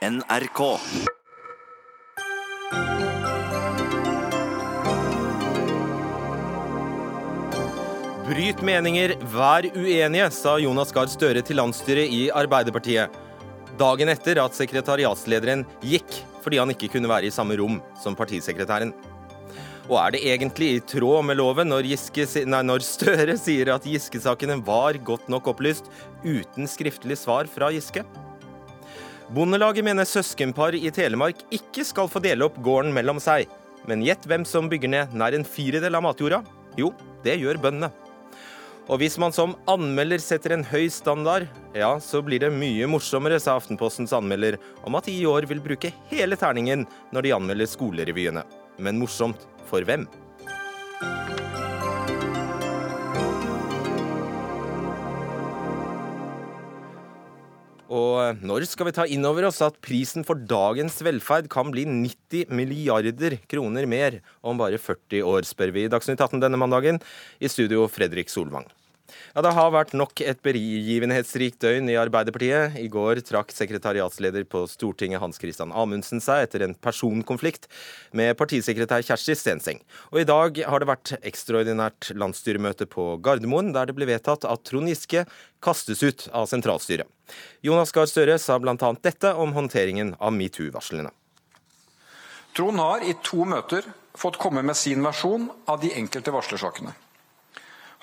NRK. Bryt meninger, vær uenige, sa Jonas Gahr Støre til landsstyret i Arbeiderpartiet. Dagen etter at sekretariatslederen gikk fordi han ikke kunne være i samme rom som partisekretæren. Og er det egentlig i tråd med loven når, Giske, nei, når Støre sier at Giske-sakene var godt nok opplyst uten skriftlig svar fra Giske? Bondelaget mener søskenpar i Telemark ikke skal få dele opp gården mellom seg. Men gjett hvem som bygger ned nær en firedel av matjorda? Jo, det gjør bøndene. Og hvis man som anmelder setter en høy standard, ja, så blir det mye morsommere, sa Aftenpostens anmelder om at de i år vil bruke hele terningen når de anmelder skolerevyene. Men morsomt for hvem? Og når skal vi ta inn over oss at prisen for dagens velferd kan bli 90 milliarder kroner mer om bare 40 år, spør vi i Dagsnytt 18 denne mandagen. I studio Fredrik Solvang. Ja, Det har vært nok et begivenhetsrikt døgn i Arbeiderpartiet. I går trakk sekretariatsleder på Stortinget Hans Christian Amundsen seg etter en personkonflikt med partisekretær Kjersti Stenseng. Og i dag har det vært ekstraordinært landsstyremøte på Gardermoen, der det ble vedtatt at Trond Giske kastes ut av sentralstyret. Jonas Gahr Støre sa bl.a. dette om håndteringen av metoo-varslene. Trond har i to møter fått komme med sin versjon av de enkelte varslersakene.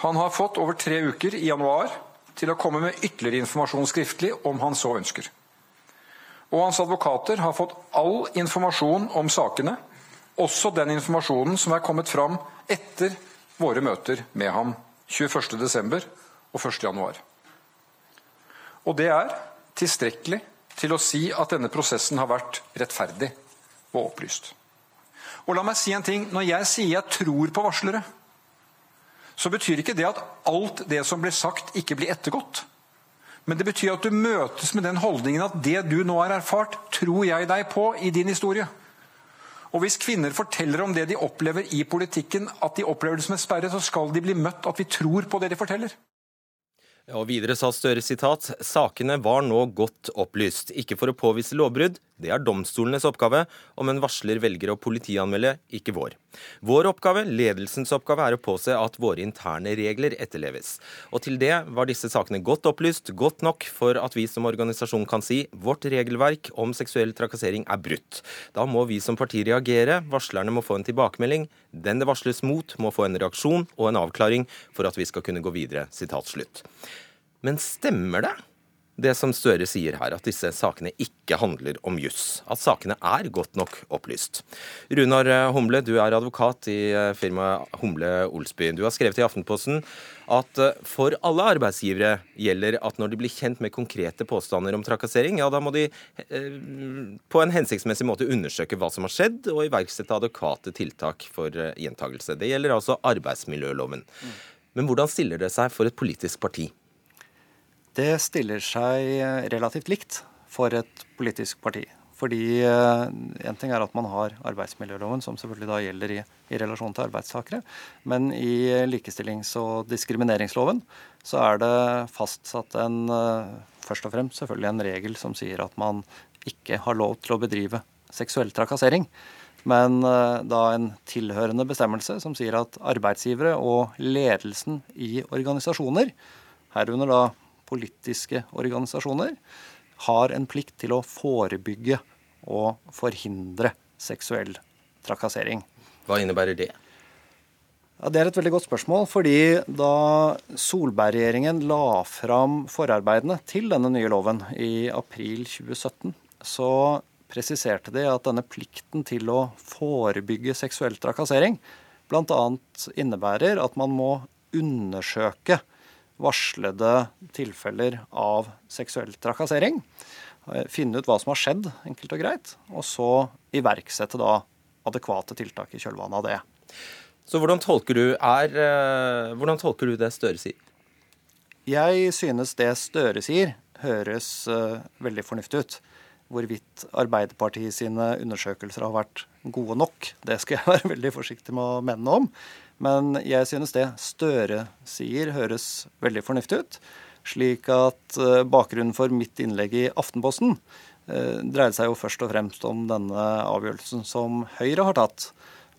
Han har fått over tre uker i januar til å komme med ytterligere informasjon skriftlig om han så ønsker. Og hans advokater har fått all informasjon om sakene, også den informasjonen som er kommet fram etter våre møter med ham 21.12. og 1.1. Og det er tilstrekkelig til å si at denne prosessen har vært rettferdig og opplyst. Og la meg si en ting. Når jeg sier jeg tror på varslere, så betyr ikke det at alt det som blir sagt, ikke blir ettergått. Men det betyr at du møtes med den holdningen at det du nå har erfart, tror jeg deg på i din historie. Og hvis kvinner forteller om det de opplever i politikken, at de opplever det som en sperre, så skal de bli møtt at vi tror på det de forteller. Og videre sa Støre sitat sakene var nå godt opplyst, ikke for å påvise lovbrudd, det er domstolenes oppgave, om en varsler velger å politianmelde, ikke vår. Vår oppgave, ledelsens oppgave, er å påse at våre interne regler etterleves. Og til det var disse sakene godt opplyst, godt nok for at vi som organisasjon kan si vårt regelverk om seksuell trakassering er brutt. Da må vi som parti reagere, varslerne må få en tilbakemelding, den det varsles mot må få en reaksjon og en avklaring for at vi skal kunne gå videre. Men stemmer det? Det som Støre sier her, at disse sakene ikke handler om juss. At sakene er godt nok opplyst. Runar Humle, du er advokat i eh, firmaet Humle Olsby. Du har skrevet i Aftenposten at eh, for alle arbeidsgivere gjelder at når de blir kjent med konkrete påstander om trakassering, ja da må de eh, på en hensiktsmessig måte undersøke hva som har skjedd, og iverksette adekvate tiltak for gjentagelse. Det gjelder altså arbeidsmiljøloven. Men hvordan stiller det seg for et politisk parti? Det stiller seg eh, relativt likt for et politisk parti. Fordi én eh, ting er at man har arbeidsmiljøloven, som selvfølgelig da gjelder i, i relasjon til arbeidstakere. Men i likestillings- og diskrimineringsloven så er det fastsatt en eh, først og fremst selvfølgelig en regel som sier at man ikke har lov til å bedrive seksuell trakassering. Men da en tilhørende bestemmelse som sier at arbeidsgivere og ledelsen i organisasjoner, herunder da politiske organisasjoner har en plikt til å forebygge og forhindre seksuell trakassering. Hva innebærer det? Ja, Det er et veldig godt spørsmål. fordi Da Solberg-regjeringen la fram forarbeidene til denne nye loven i april 2017, så presiserte de at denne plikten til å forebygge seksuell trakassering bl.a. innebærer at man må undersøke varslede tilfeller av seksuell trakassering. Eh, finne ut hva som har skjedd, enkelt og greit. Og så iverksette da adekvate tiltak i kjølvannet av det. Så hvordan tolker du, er, eh, hvordan tolker du det Støre sier? Jeg synes det Støre sier, høres uh, veldig fornuftig ut. Hvorvidt Arbeiderpartiet sine undersøkelser har vært gode nok, det skal jeg være veldig forsiktig med å mene om. Men jeg synes det Støre sier, høres veldig fornuftig ut. Slik at eh, bakgrunnen for mitt innlegg i Aftenposten eh, dreide seg jo først og fremst om denne avgjørelsen som Høyre har tatt,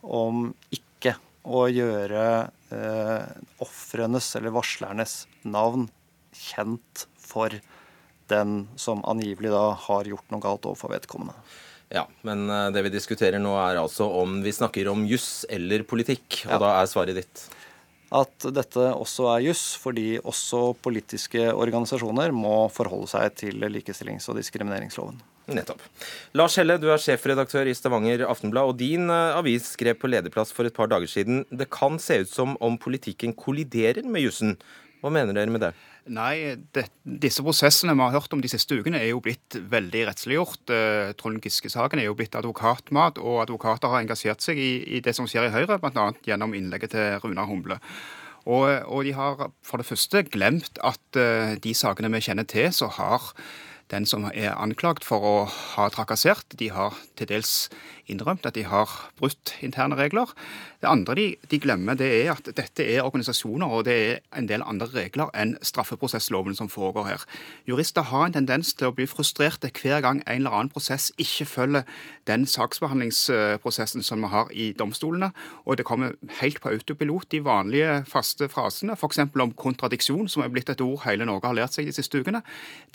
om ikke å gjøre eh, ofrenes eller varslernes navn kjent for den som angivelig da har gjort noe galt overfor vedkommende. Ja, men eh, det vi diskuterer nå er altså om vi snakker om juss eller politikk, og ja. da er svaret ditt? At dette også er juss, fordi også politiske organisasjoner må forholde seg til likestillings- og diskrimineringsloven. Nettopp. Lars Helle, du er sjefredaktør i Stavanger Aftenblad, og din eh, avis skrev på lederplass for et par dager siden det kan se ut som om politikken kolliderer med jussen. Hva mener dere med det? Nei, det, disse prosessene vi har hørt om de siste ukene, er jo blitt veldig rettsliggjort. Eh, Trond Giske-saken er jo blitt advokatmat, og advokater har engasjert seg i, i det som skjer i Høyre, bl.a. gjennom innlegget til Runar Humle. Og, og, de har for det første glemt at uh, de sakene vi kjenner til, så har den som er anklagt for å ha trakassert, de har til dels innrømt at de har brutt interne regler. Det andre de, de, glemmer, det er at dette er organisasjoner, og det er en del andre regler enn straffeprosessloven som foregår her. Jurister har en tendens til å bli frustrerte hver gang en eller annen prosess ikke følger den saksbehandlingsprosessen som vi har i domstolene, og det kommer helt på autopilot de vanlige faste frasene, f.eks. om kontradiksjon, som er blitt et ord hele Norge har lært seg de siste ukene.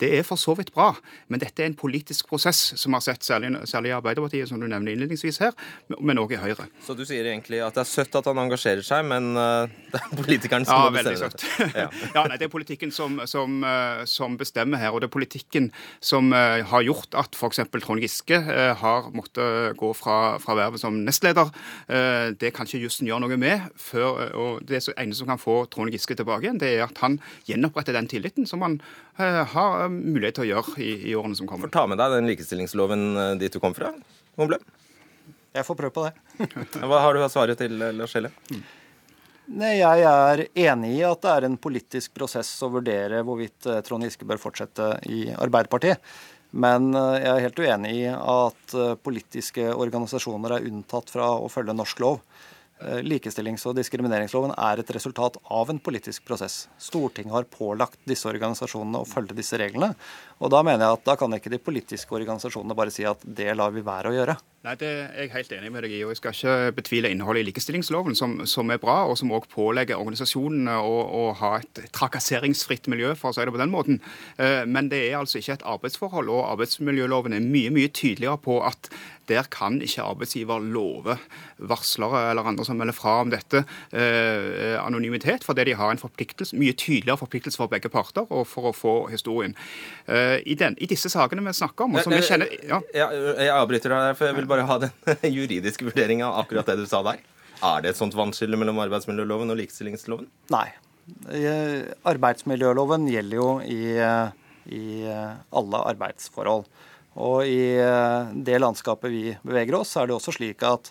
Det er for så vidt bra, men dette er en politisk prosess som vi har sett særlig, i Arbeiderpartiet, som du nevner innledningsvis her, men òg i Høyre. Så du sier egentlig at det er søtt at han engasjerer seg, men uh, det er politikeren som ja, må bestemme det. ja. ja, nei, Det er politikken som, som, uh, som, bestemmer her, og det er politikken som uh, har gjort at f.eks. Trond Giske har måttet gå fra, fra vervet som nestleder. det kan ikke jussen gjøre noe med. Før, og Det eneste som kan få Trond Giske tilbake igjen, det er at han gjenoppretter den tilliten som han har mulighet til å gjøre i, i årene som kommer. For ta med deg den likestillingsloven dit du kom fra, Humble. Jeg får prøve på det. Hva har du av svaret til, Lars Helle? Nei, Jeg er enig i at det er en politisk prosess å vurdere hvorvidt eh, Trond Giske bør fortsette i Arbeiderpartiet. Men eh, jeg er helt uenig i at eh, politiske organisasjoner er unntatt fra å følge norsk lov. Likestillings- og diskrimineringsloven er et resultat av en politisk prosess. Stortinget har pålagt disse organisasjonene å følge disse reglene. Og da mener jeg at da kan ikke de politiske organisasjonene bare si at det lar vi være å gjøre. Nei, Det er jeg helt enig med deg i. og Jeg skal ikke betvile innholdet i likestillingsloven, som, som er bra, og som også pålegger organisasjonene å, å, ha et trakasseringsfritt miljø, for å si det på den måten. Eh, men det er altså ikke et arbeidsforhold, og arbeidsmiljøloven er mye mye tydeligere på at der kan ikke arbeidsgiver love varslere eller andre som melder fra om dette, eh, anonymitet, fordi de har en forpliktelse, mye tydeligere forpliktelse for begge parter og for å få historien. Eh, i, den, I, disse sakene vi snakker om, og som vi kjenner ja. Jeg, jeg avbryter deg, for jeg vil bare ha den juridiske vurderinga av akkurat det du sa der. Er det et sånt vannskille mellom arbeidsmiljøloven og likestillingsloven? Nei. Arbeidsmiljøloven gjelder jo i, i alle arbeidsforhold. Og i det landskapet vi beveger oss, er det også slik at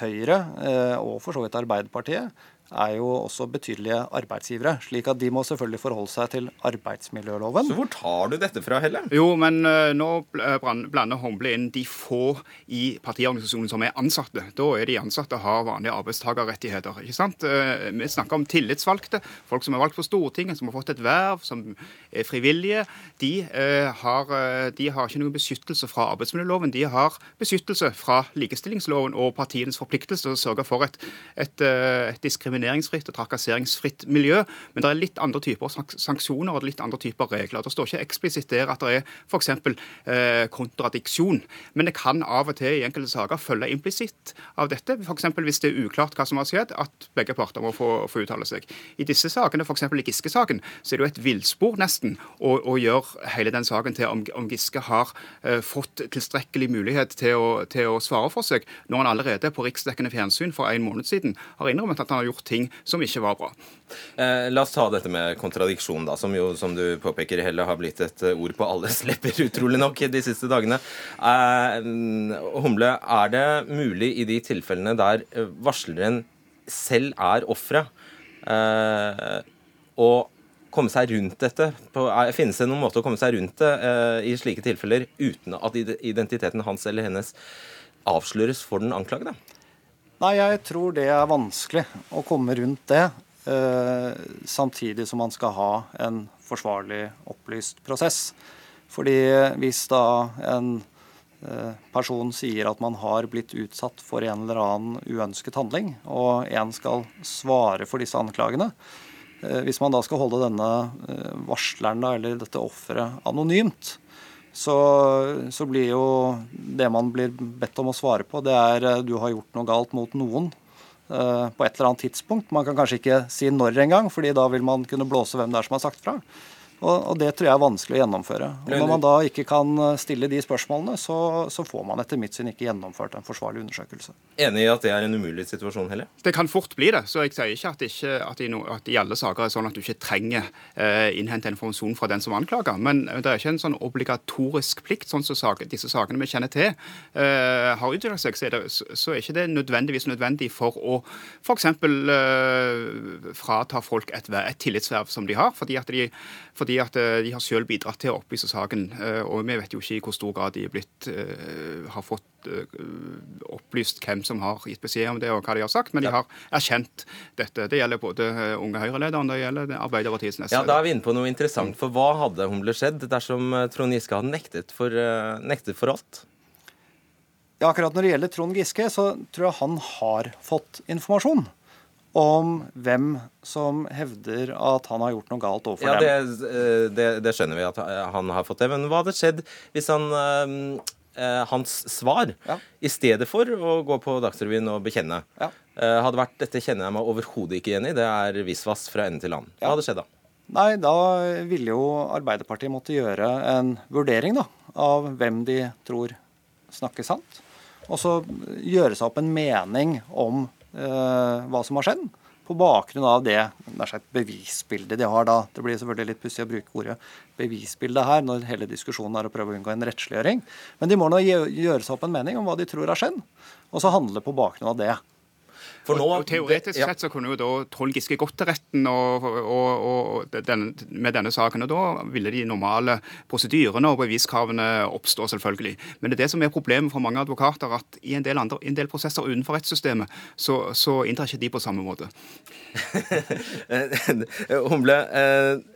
Høyre, eh, og for så vidt Arbeiderpartiet, er jo også betydelige arbeidsgivere. slik at de må selvfølgelig forholde seg til arbeidsmiljøloven. Så hvor tar du dette fra, Helle? Jo, men uh, nå eh, blander Humble inn de få i partiorganisasjonen som er ansatte. Da er de ansatte har vanlige arbeidstakerrettigheter. ikke sant? Uh, vi snakker om tillitsvalgte, folk som er valgt på Stortinget, som har fått et verv, som er frivillige. De, uh, har, de har ikke noen beskyttelse fra arbeidsmiljøloven. De har beskyttelse fra likestillingsloven og partienes forpliktelse til å sørge for et, et, et diskriminering diskrimineringsfritt og trakasseringsfritt miljø. Men det er litt andre typer sanksjoner og litt andre typer regler. Det står ikke eksplisitt der at det er f.eks. Eh, kontradiksjon. Men det kan av og til i enkelte saker følge implisitt av dette. F.eks. hvis det er uklart hva som har skjedd, at begge parter må få, få uttale seg. I disse sakene, f.eks. i Giske-saken, så er det jo et villspor nesten å, å, gjøre hele den saken til om, om Giske har eh, fått tilstrekkelig mulighet til å, til å svare for seg, når han allerede på riksdekkende fjernsyn for en måned siden har innrømmet at han har gjort ting som ikke var bra. Eh, la oss ta dette med kontradiksjon, da, som jo, som du påpeker, Helle, har blitt et eh, ord på alles lepper, utrolig nok, de siste dagene. Eh, Humle, er det mulig i de tilfellene der eh, varsleren selv er offeret, eh, å komme seg rundt dette? På, finnes det noen måte å komme seg rundt det eh, i slike tilfeller uten at identiteten hans eller hennes avsløres for den anklagede? Nei, jeg tror det er vanskelig å komme rundt det. Eh, samtidig som man skal ha en forsvarlig, opplyst prosess. Fordi hvis da en eh, person sier at man har blitt utsatt for en eller annen uønsket handling, og en skal svare for disse anklagene, eh, hvis man da skal holde denne varsleren eller dette offeret anonymt, så, så, blir jo det man blir bedt om å svare på, det er du har gjort noe galt mot noen på et eller annet tidspunkt. Man kan kanskje ikke si når engang, fordi da vil man kunne blåse hvem det er som har sagt fra. Og, og, Det tror jeg er vanskelig å gjennomføre. Og Når man da ikke kan eh, stille de spørsmålene, så, så, får man etter mitt syn ikke gjennomført en forsvarlig undersøkelse. Enig i at det er en umulig situasjon, heller? Det kan fort bli det. Så jeg sier ikke at, ikke, at, i, no, at i, alle saker er sånn at du ikke trenger eh, innhente informasjon fra den som anklager. Men det er ikke en sånn obligatorisk plikt, sånn som saker, disse sakene vi kjenner til eh, har utviklet seg. Så er, det, så er ikke det nødvendigvis nødvendig for å f.eks. Eh, frata folk et, et tillitsverv som de har, fordi at de, fordi fordi at eh, de har selv bidratt til å opplyse saken. Eh, og vi vet jo ikke i hvor stor grad de blitt, eh, har fått opplyst hvem som har gitt beskjed om det og hva de har sagt, men de har erkjent dette. Det gjelder både Unge Høyre-lederen det gjelder Arbeiderpartiets nestleder. Ja, Da er vi inne på noe interessant. For hva hadde Humle skjedd dersom Trond Giske hadde nektet for, nektet for alt? Ja, akkurat Når det gjelder Trond Giske, så tror jeg han har fått informasjon om hvem som hevder at han har gjort noe galt overfor ja, dem. Det, eh, det, det, skjønner vi at han har fått det. Men hva hadde skjedd hvis han, eh, hans svar, ja. i stedet for å gå på Dagsrevyen og bekjenne, ja. eh, hadde vært 'dette kjenner jeg meg overhodet ikke igjen i', det er visvas fra ende til land. Hva hadde skjedd da? Nei, da ville jo Arbeiderpartiet måtte gjøre en vurdering da, av hvem de tror snakker sant. Og så gjøre seg opp en mening om Eh, hva som har skjedd, på bakgrunn av det, det bevisbildet de har da. Det blir selvfølgelig litt pussig å bruke ordet bevisbilde her, når hele diskusjonen er å prøve å unngå en rettsliggjøring. Men de må nå gjøre seg opp en mening om hva de tror har skjedd, og så handle på bakgrunn av det. For nå, og, Teoretisk sett så kunne jo da Trond Giske gått til retten og, og, og den, med denne saken. og Da ville de normale prosedyrene og beviskravene oppstå, selvfølgelig. Men det er det som er problemet for mange advokater, at i en del, andre, en del prosesser utenfor rettssystemet, så, så inntar ikke de på samme måte. Humble, eh,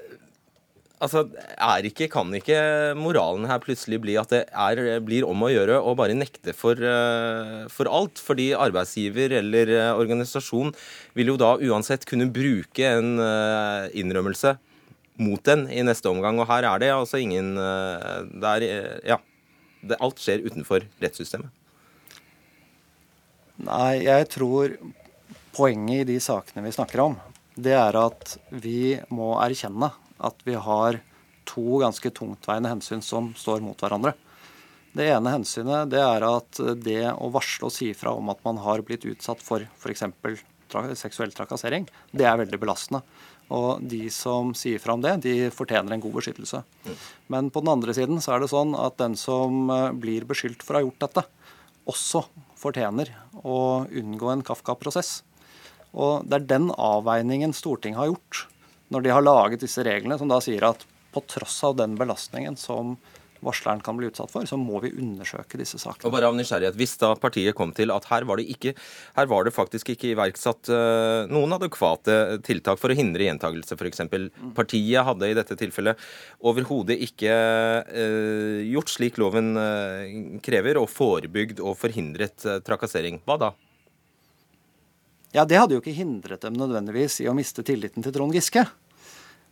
Altså, er ikke, Kan ikke moralen her plutselig bli at det er, blir om å gjøre å bare nekte for, eh, for, alt? Fordi arbeidsgiver eller eh, organisasjon vil jo da uansett kunne bruke en eh, innrømmelse mot den i neste omgang. Og her er det altså ingen det er, Ja. Det, alt skjer utenfor rettssystemet. Nei, jeg tror poenget i de sakene vi snakker om, det er at vi må erkjenne at vi har to ganske tungtveiende hensyn som står mot hverandre. Det ene hensynet det er at det å varsle og si fra om at man har blitt utsatt for f.eks. seksuell trakassering, det er veldig belastende. Og de som sier fra om det, de fortjener en god beskyttelse. Men på den andre siden så er det sånn at den som eh, blir beskyldt for å ha gjort dette, også fortjener å unngå en Kafka-prosess. Og det er den avveiningen Stortinget har gjort når de har laget disse reglene, som da sier at på tross av den belastningen som varsleren kan bli utsatt for, så må vi undersøke disse sakene. Og bare av nysgjerrighet, Hvis da partiet kom til at her var det, ikke, her var det faktisk ikke iverksatt uh, noen adekvate tiltak for å hindre gjentagelse, f.eks. Mm. Partiet hadde i dette tilfellet overhodet ikke uh, gjort slik loven uh, krever, og forebygd og forhindret trakassering. Hva da? Ja, Det hadde jo ikke hindret dem nødvendigvis i å miste tilliten til Trond Giske.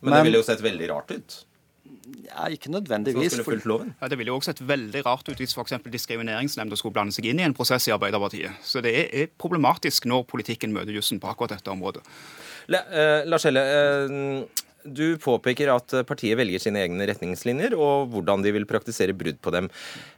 Men, Men det ville jo sett veldig rart ut? Ja, Ikke nødvendigvis. Så skulle fulgt loven? Ja, Det ville jo også sett veldig rart ut hvis f.eks. Diskrimineringsnemnda skulle blande seg inn i en prosess i Arbeiderpartiet. Så det er problematisk når politikken møter jussen på akkurat dette området. Le, uh, Lars Helle, uh, du påpeker at partiet velger sine egne retningslinjer og hvordan de vil praktisere brudd på dem.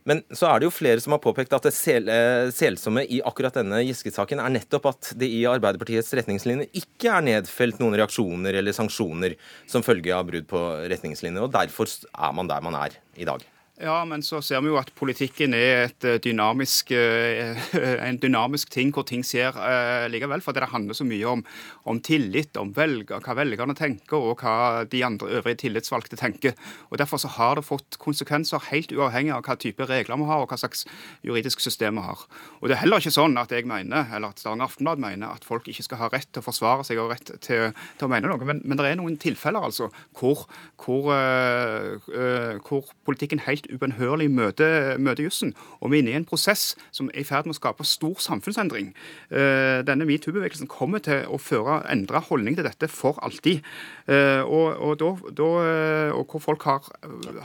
Men så er det jo flere som har påpekt at det sel eh, selsomme i akkurat denne Giske-saken er nettopp at det i Arbeiderpartiets retningslinjer ikke er nedfelt noen reaksjoner eller sanksjoner som følge av brudd på retningslinjer, og derfor er man der man er i dag. Ja, men så ser vi jo at politikken er et eh, dynamisk, eh, en dynamisk ting hvor ting skjer eh, likevel. For det handler så mye om, om tillit, om velger, hva velgerne tenker og hva de andre øvrige tillitsvalgte tenker. Og Derfor så har det fått konsekvenser helt uavhengig av hva type regler vi har og hva slags juridisk system vi har. Og Det er heller ikke sånn at jeg mener, eller at Stavanger Aftenblad mener at folk ikke skal ha rett til å forsvare seg og rett til, til å mene noe. Men, men, det er noen tilfeller altså hvor, hvor, uh, hvor politikken helt ubønnhørlig møter, møte jussen. Og vi er inne i en prosess som er i ferd med å skape stor samfunnsendring. Eh, denne metoo-bevegelsen kommer til å føre endre holdning til dette for alltid. Eh, og, og, da, da, eh, og hvor folk har,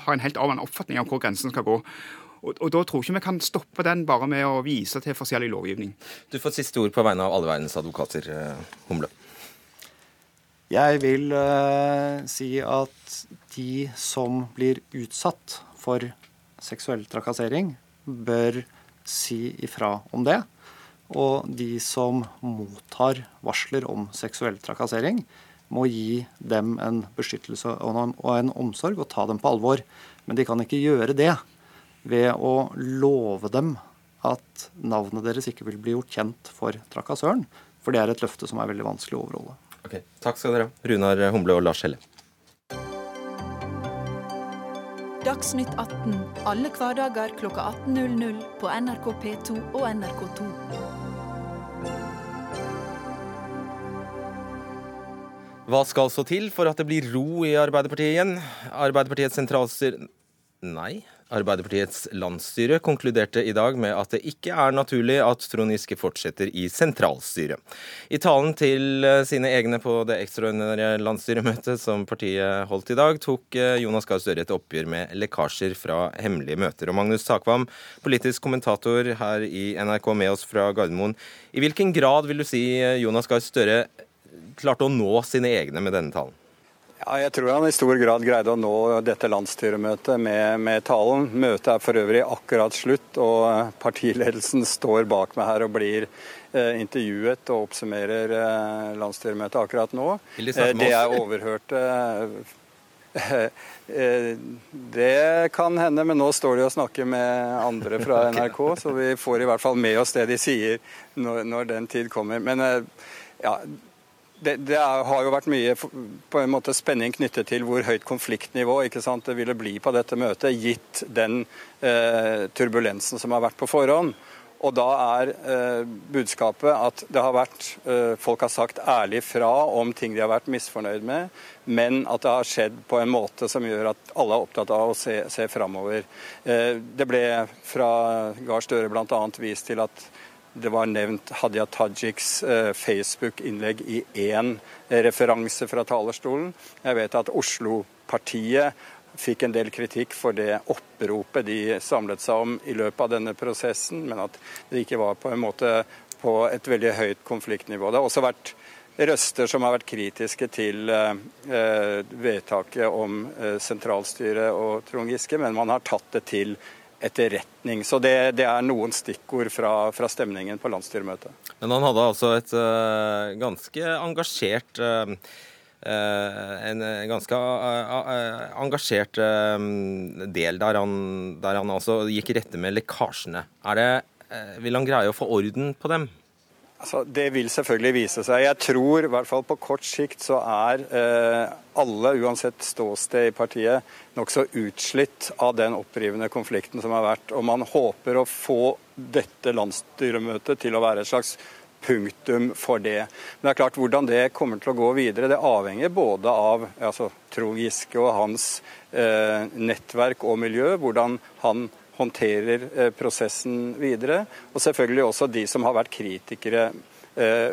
har en helt annen oppfatning av hvor grensen skal gå. Og, og, Da tror jeg ikke vi kan stoppe den bare med å vise til forskjellig lovgivning. Du får siste ord på vegne av alle verdens advokater, Humle. Jeg vil uh, si at de som blir utsatt for seksuell trakassering, bør si ifra om det. Og de som mottar varsler om seksuell trakassering, må gi dem en beskyttelse og en omsorg og ta dem på alvor. Men de kan ikke gjøre det ved å love dem at navnet deres ikke vil bli gjort kjent for trakassøren. For det er et løfte som er veldig vanskelig å overholde. Ok, Takk skal dere ha, Runar Humble og Lars Helle. Dagsnytt 18 alle hverdager kl 18.00 på NRK P2 og NRK2. Hva skal så til for at det blir ro i Arbeiderpartiet igjen? Arbeiderpartiets sentralstyre Nei, Arbeiderpartiets landsstyre konkluderte i dag med at det ikke er naturlig at Trond Giske fortsetter i sentralstyret. I talen til eh, sine egne på det ekstraordinære landsstyremøtet som partiet holdt i dag, tok eh, Jonas Gahr Støre et oppgjør med lekkasjer fra hemmelige møter. Og Magnus Takvam, politisk kommentator her i NRK med oss fra Gardermoen. I hvilken grad vil du si eh, Jonas Gahr Støre klarte å nå sine egne med denne talen? Ja, jeg tror han i stor grad greide å nå dette landsstyremøtet med, med, talen. Møtet er for øvrig akkurat slutt, og partiledelsen står bak meg her og blir eh, intervjuet og oppsummerer eh, landsstyremøtet akkurat nå. Eh, det jeg overhørte eh, eh, det kan hende, men nå står de og snakker med andre fra NRK, så vi får i hvert fall med oss det de sier når, når den tid kommer. Men eh, ja, det, det er, har jo vært mye på en måte spenning knyttet til hvor høyt konfliktnivå det ville bli på dette møtet, gitt den eh, turbulensen som har vært på forhånd. Og da er eh, budskapet at det har vært eh, Folk har sagt ærlig fra om ting de har vært misfornøyd med, men at det har skjedd på en måte som gjør at alle er opptatt av å se, se framover. Eh, det ble fra Gahr Støre bl.a. vist til at det var nevnt Hadia Tajiks eh, Facebook-innlegg i én referanse fra talerstolen. Jeg vet at Oslo-partiet fikk en del kritikk for det oppropet de samlet seg om i løpet av denne prosessen, men at det ikke var på en måte på et veldig høyt konfliktnivå. Det har også vært røster som har vært kritiske til eh, vedtaket om eh, sentralstyret og Trond Giske, men man har tatt det til etterretning. Så det, det er noen stikkord fra, fra, stemningen på landsstyremøtet. Men han hadde altså et uh, ganske engasjert uh, en ganske engasjert del der han, der han altså gikk i rette med lekkasjene. Det, vil han greie å få orden på dem? Altså, det vil selvfølgelig vise seg. Jeg tror i hvert fall på kort sikt så er eh, alle, uansett ståsted i partiet, nokså utslitt av den opprivende konflikten som har vært. Og man håper å få dette landsstyremøtet til å være et slags punktum for det. Men det er klart hvordan det kommer til å gå videre, det avhenger både av altså, Trond Giske og hans eh, nettverk og miljø, hvordan han håndterer eh, prosessen videre. Og selvfølgelig også de som har vært kritikere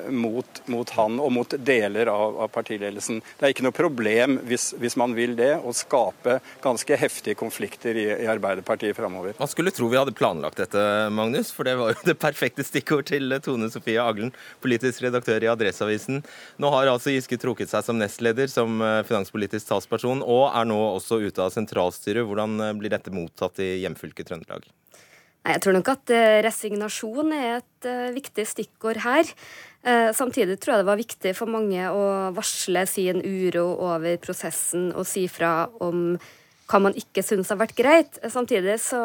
mot, mot, han og mot deler av, av, partiledelsen. Det er ikke noe problem, hvis, hvis, man vil det, å skape ganske heftige konflikter i, i Arbeiderpartiet framover. Man skulle tro vi hadde planlagt dette, Magnus, for det var jo det perfekte stikkord til Tone Sofie Aglen, politisk redaktør i Adresseavisen. Nå har altså Giske trukket seg som nestleder, som eh, finanspolitisk talsperson, og er nå også ute av sentralstyret. Hvordan eh, blir dette mottatt i hjemfylket Trøndelag? Jeg tror nok at eh, resignasjon er et uh, viktig stikkord her. Uh, samtidig tror jeg det var viktig for mange å varsle sin uro over prosessen og si fra om hva man ikke syns har vært greit. Samtidig så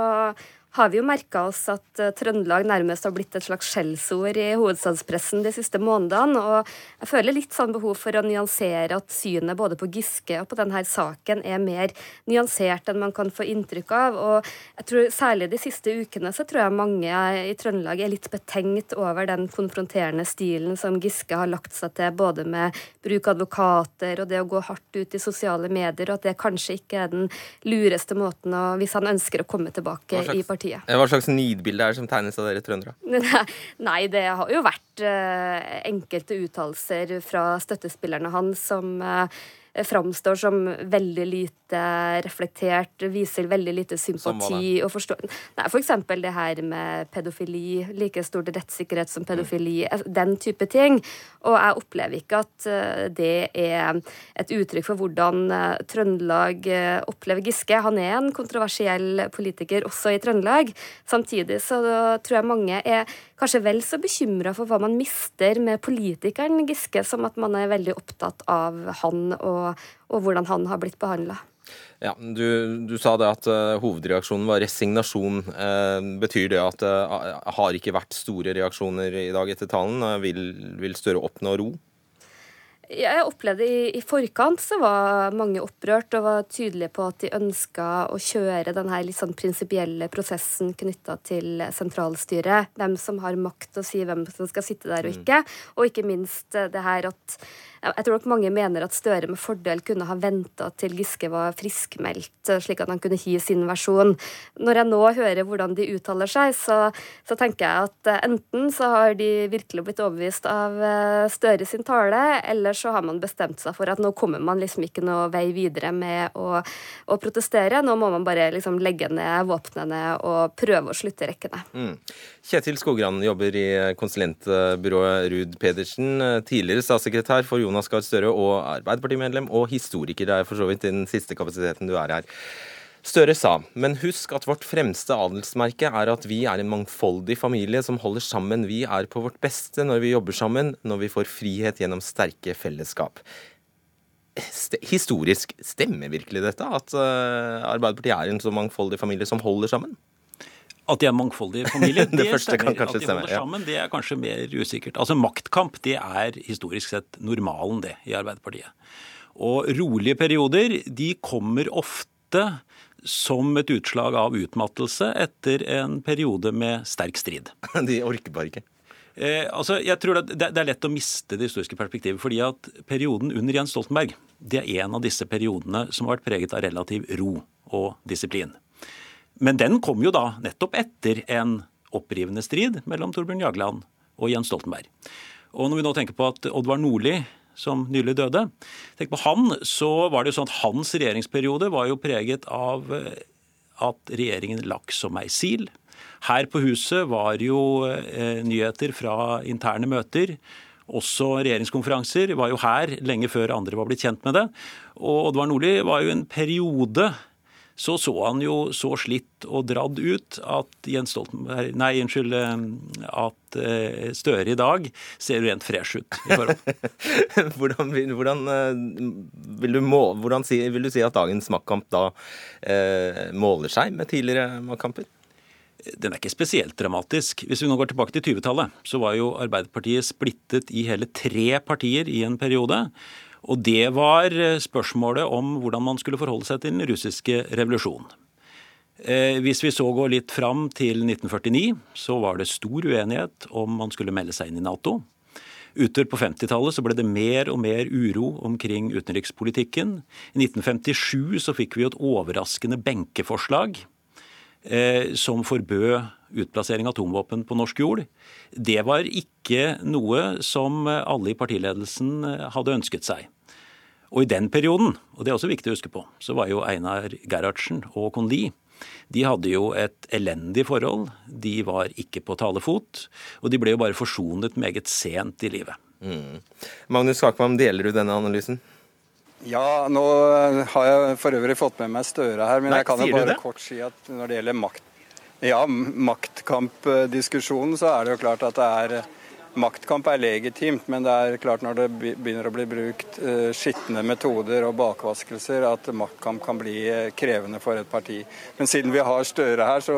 har vi jo merka oss at uh, Trøndelag nærmest har blitt et slags skjellsord i hovedstadspressen de siste månedene. Og jeg føler litt sånn behov for å nyansere at synet både på Giske og på denne saken er mer nyansert enn man kan få inntrykk av. Og jeg tror særlig de siste ukene så tror jeg mange i Trøndelag er litt betenkt over den konfronterende stilen som Giske har lagt seg til, både med bruk av advokater og det å gå hardt ut i sosiale medier, og at det kanskje ikke er den lureste måten å, hvis han ønsker å komme tilbake i partiet partiet. Hva slags nidbilde er det som tegnes av dere trøndere? Nei, det har jo vært uh, enkelte uttalelser fra støttespillerne hans som uh, framstår som veldig lite reflektert, viser veldig lite sympati og forstår Nei, for eksempel det her med pedofili, like stor rettssikkerhet som pedofili, mm. den type ting. Og jeg opplever ikke at eh, det er et uttrykk for hvordan eh, Trøndelag eh, opplever Giske. Han er en kontroversiell politiker også i Trøndelag. Samtidig så tror jeg mange er kanskje vel så bekymra for hva man mister med politikeren Giske, som at man er veldig opptatt av han og, og hvordan han har blitt behandla. Ja, du, du, sa det at uh, hovedreaksjonen var resignasjon. Uh, betyr det at det uh, har ikke vært store reaksjoner i dag etter talen? vil, vil Støre oppnå ro? Jeg opplevde i, i, forkant så var mange opprørt og var tydelige på at de ønska å kjøre denne litt sånn prinsipielle prosessen knytta til sentralstyret. Hvem som har makt å si hvem som skal sitte der og mm. ikke. Og ikke minst det her at jeg tror nok mange mener at Støre med fordel kunne ha venta til Giske var friskmeldt, slik at han kunne gi sin versjon. Når jeg nå hører hvordan de uttaler seg, så, så tenker jeg at eh, enten så har de virkelig blitt overbevist av eh, Støre sin tale, eller så har man bestemt seg for at nå kommer man liksom ikke noe vei videre med å, å protestere. Nå må man bare liksom legge ned våpnene og prøve å slutte rekkene. Mm. Kjetil Skogran jobber i konsulentbyrået Ruud Pedersen, tidligere statssekretær for Jonas Gahr Støre og Arbeiderpartimedlem og historiker. Det er for så vidt den siste kapasiteten du er her. Støre sa, men husk at vårt fremste adelsmerke er at vi er en mangfoldig familie som holder sammen. Vi er på vårt beste når vi jobber sammen, når vi får frihet gjennom sterke fellesskap. Historisk, stemmer virkelig dette? At uh, Arbeiderpartiet er en så mangfoldig familie som holder sammen? At de er mangfoldige familier, det, det første kan kanskje At de holder sammen, det er kanskje mer usikkert. Altså Maktkamp det er historisk sett normalen det i Arbeiderpartiet. Og rolige perioder de kommer ofte som et utslag av utmattelse etter en periode med sterk strid. De orker bare ikke. Eh, altså, jeg tror det, det, er lett å miste det historiske perspektivet. fordi at Perioden under Jens Stoltenberg det er en av disse periodene som har vært preget av relativ ro og disiplin. Men den kom jo da nettopp etter en opprivende strid mellom Torbjørn Jagland og Jens Stoltenberg. Og når vi nå tenker på at Oddvar Nordli som nylig døde. Tenk på han, så var det jo sånn at Hans regjeringsperiode var jo preget av eh, at regjeringen lakk som ei sil. Her på huset var jo eh, nyheter fra interne møter. Også regjeringskonferanser var jo her lenge før andre var blitt kjent med det. Og Oddvar Nordli var jo en periode så så han jo så slitt og dradd ut at Jens Stoltenberg Nei, unnskyld. Eh, at eh, Støre i dag ser rent fresh ut i forhold. hvordan, hvordan, eh, vil du må, hvordan si, vil du si at dagens maktkamp da eh, måler seg med tidligere maktkamper? Den er ikke spesielt dramatisk. Hvis vi nå går tilbake til 20-tallet, så var jo Arbeiderpartiet splittet i hele tre partier i en periode. Og det var eh, spørsmålet om hvordan man skulle forholde seg til den russiske revolusjonen. Eh, hvis vi så går litt fram til 1949, så var det stor uenighet om man skulle melde seg inn i Nato. Utover på 50-tallet så ble det mer og mer uro omkring utenrikspolitikken. I 1957 så fikk vi et overraskende benkeforslag eh, som forbød utplassering av atomvåpen på norsk jord. Det var ikke noe som alle i partiledelsen hadde ønsket seg. Og i den perioden, og det er også viktig å huske på, så var jo Einar Gerhardsen og Kon Lie de hadde jo et elendig forhold. De var ikke på talefot. Og de ble jo bare forsonet meget sent i livet. Mm. Magnus Kakvam, deler du denne analysen? Ja, nå har jeg for øvrig fått med meg Støre her, men Nei, jeg kan jo bare kort si at når det gjelder makt, ja, maktkampdiskusjonen, så er det jo klart at det er Maktkamp er legitimt, men det er klart når det begynner å bli brukt uh, skitne metoder og bakvaskelser, at maktkamp kan bli uh, krevende for et parti. Men siden vi har Støre her, så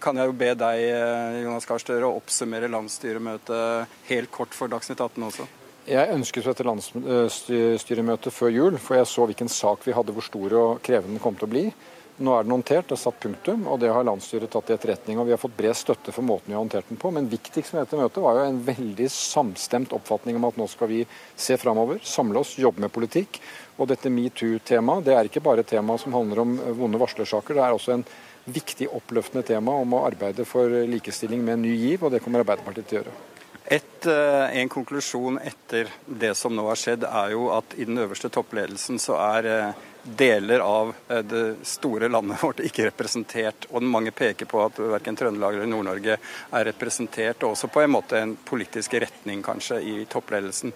kan jeg jo be deg uh, Jonas Gahr Støre, å oppsummere landsstyremøtet helt kort for Dagsnytt 18 også. Jeg ønsket dette landsstyremøtet før jul, for jeg så hvilken sak vi hadde, hvor stor og krevende den kom til å bli. Nå er den håndtert, det er satt punktum, og det har landsstyret tatt i etterretning. og Vi har fått bred støtte for måten vi har håndtert den på. Men viktigst med dette møtet var jo en veldig samstemt oppfatning om at nå skal vi se framover, samle oss, jobbe med politikk. Og dette metoo-temaet det er ikke bare et tema som handler om vonde varslersaker. Det er også en viktig, oppløftende tema om å arbeide for likestilling med en ny giv, og det kommer Arbeiderpartiet til å gjøre. Et, eh, en konklusjon etter det som nå har skjedd, er jo at i den øverste toppledelsen så er eh, deler av eh, det store landet vårt ikke representert. Og mange peker på at verken Trøndelag eller Nord-Norge er representert. Og også på en måte en politisk retning, kanskje, i toppledelsen.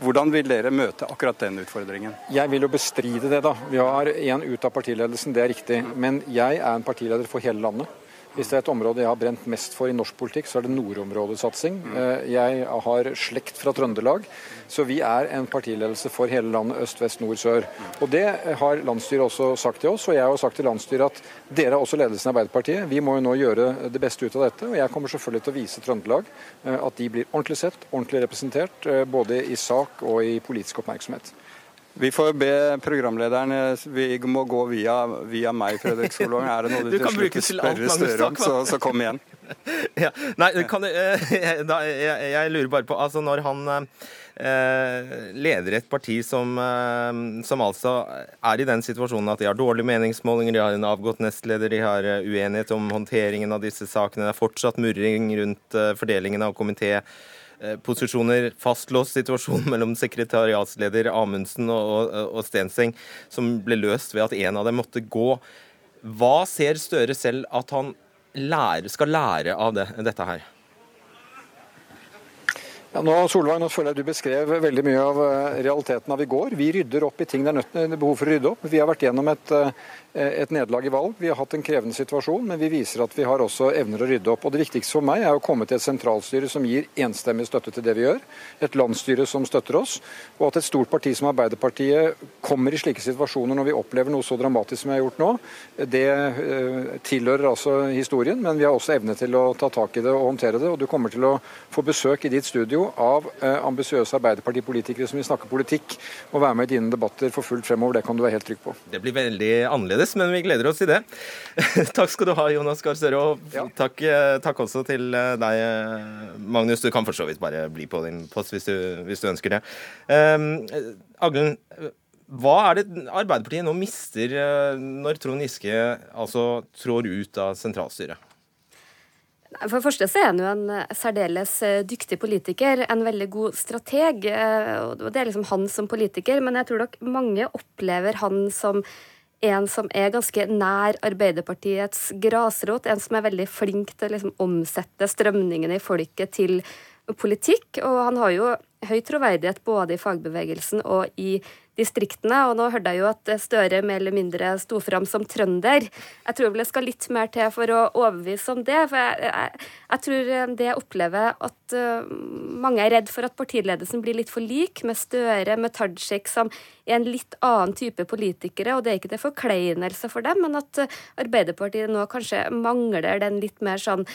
Hvordan vil dere møte akkurat den utfordringen? Jeg vil jo bestride det, da. Vi har én ut av partiledelsen, det er riktig. Men jeg er en partileder for hele landet. Hvis det er et område jeg har brent mest for i norsk politikk, så er det nordområdesatsing. Eh, jeg har slekt fra Trøndelag, så vi er en partiledelse for hele landet øst, vest, nord, sør. Og Det har landsstyret også sagt til oss, og jeg har sagt til landsstyret at dere er også ledelsen i Arbeiderpartiet. Vi må jo nå gjøre det beste ut av dette, og jeg kommer selvfølgelig til å vise Trøndelag eh, at de blir ordentlig sett, ordentlig representert, eh, både i sak og i politisk oppmerksomhet. Vi får be programlederen eh, Vi må gå via, via meg, Fredrik Solvang. Er det noe du, du til slutt spørre Støre om, så, så, kom igjen. Ja, nei, kan, jeg, jeg, jeg, lurer bare på altså Når han eh, leder et parti som, eh, som, altså er i den situasjonen at de har dårlige meningsmålinger, de har en avgått nestleder, de har uenighet om håndteringen av disse sakene, det er fortsatt murring rundt fordelingen av komité Eh, posisjoner, fastlåst situasjon mellom sekretariatsleder Amundsen og, og Stenseng, som ble løst ved at en av dem måtte gå. Hva ser Støre selv at han lærer, skal lære av det, dette her? Ja, nå, Solvang, nå føler jeg du beskrev veldig mye av eh, realiteten av i går. Vi rydder opp i ting det er behov for å rydde opp. Vi har vært gjennom et Eh, et nederlag i valg. Vi har hatt en krevende situasjon, men vi viser at vi har også evner å rydde opp. Og Det viktigste for meg er å komme til et sentralstyre som gir enstemmig støtte til det vi gjør. Et landsstyre som støtter oss. Og at et stort parti som Arbeiderpartiet kommer i slike situasjoner når vi opplever noe så dramatisk som vi har gjort nå, det eh, tilhører altså historien. Men vi har også evne til å ta tak i det og håndtere det. Og du kommer til å få besøk i ditt studio av eh, ambisiøse Arbeiderpartipolitikere som vil snakke politikk og være med i dine debatter for fullt fremover. Det kan du være helt trygg på. Det blir veldig annerledes men vi gleder oss til det. takk skal du ha, Jonas Gahr Støre. Og ja. takk, eh, takk, også til eh, deg, eh, Magnus. Du kan for så vidt bare bli på din post hvis du, hvis du ønsker det. Um, Aglen, hva er det Arbeiderpartiet nå mister når Trond Giske altså trår ut av sentralstyret? For det første så er han jo en særdeles dyktig politiker, en veldig god strateg. og Det er liksom han som politiker, men jeg tror nok mange opplever han som en som er ganske nær Arbeiderpartiets grasrot, en som er veldig flink til å liksom omsette strømningene i folket til politikk. Og han har jo høy troverdighet både i fagbevegelsen og i distriktene. Og nå hørte jeg jo at Støre mer eller mindre sto fram som trønder. Jeg tror vel det skal litt mer til for å overbevise om det. For jeg, jeg, jeg tror det jeg opplever at uh, mange er redd for at partiledelsen blir litt for lik med Støre, med Tajik, som er en litt annen type politikere. Og det er ikke til forkleinelse for dem, men at uh, Arbeiderpartiet nå kanskje mangler den litt mer sånn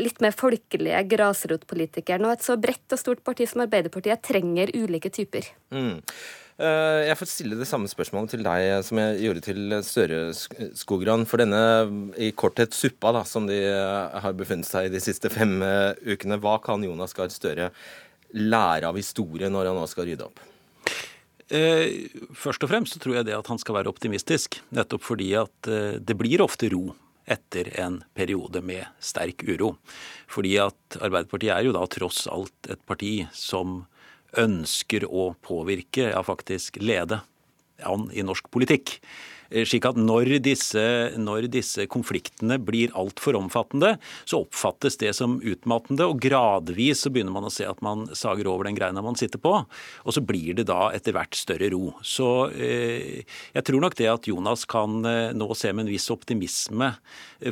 litt mer folkelige grasrotpolitikeren. Og et så bredt og stort parti som Arbeiderpartiet trenger ulike typer. Mm. Eh, jeg får stille det samme spørsmålet til deg som jeg gjorde til Støre Skogran. For denne i korthet suppa da, som de eh, har befunnet seg i de siste fem eh, ukene. Hva kan Jonas Gahr Støre lære av historie når han nå skal rydde opp? Først og fremst så tror jeg det at han skal være optimistisk. Nettopp fordi at det blir ofte ro etter en periode med sterk uro. Fordi at Arbeiderpartiet er jo da tross alt et parti som ønsker å påvirke, ja faktisk lede an i norsk politikk. Eh, slik at når disse, når disse konfliktene blir altfor omfattende, så oppfattes det som utmattende, og gradvis så begynner man å se at man sager over den greina man sitter på. Og så blir det da etter hvert større ro. Så eh, jeg tror nok det at Jonas kan eh, nå se med en viss optimisme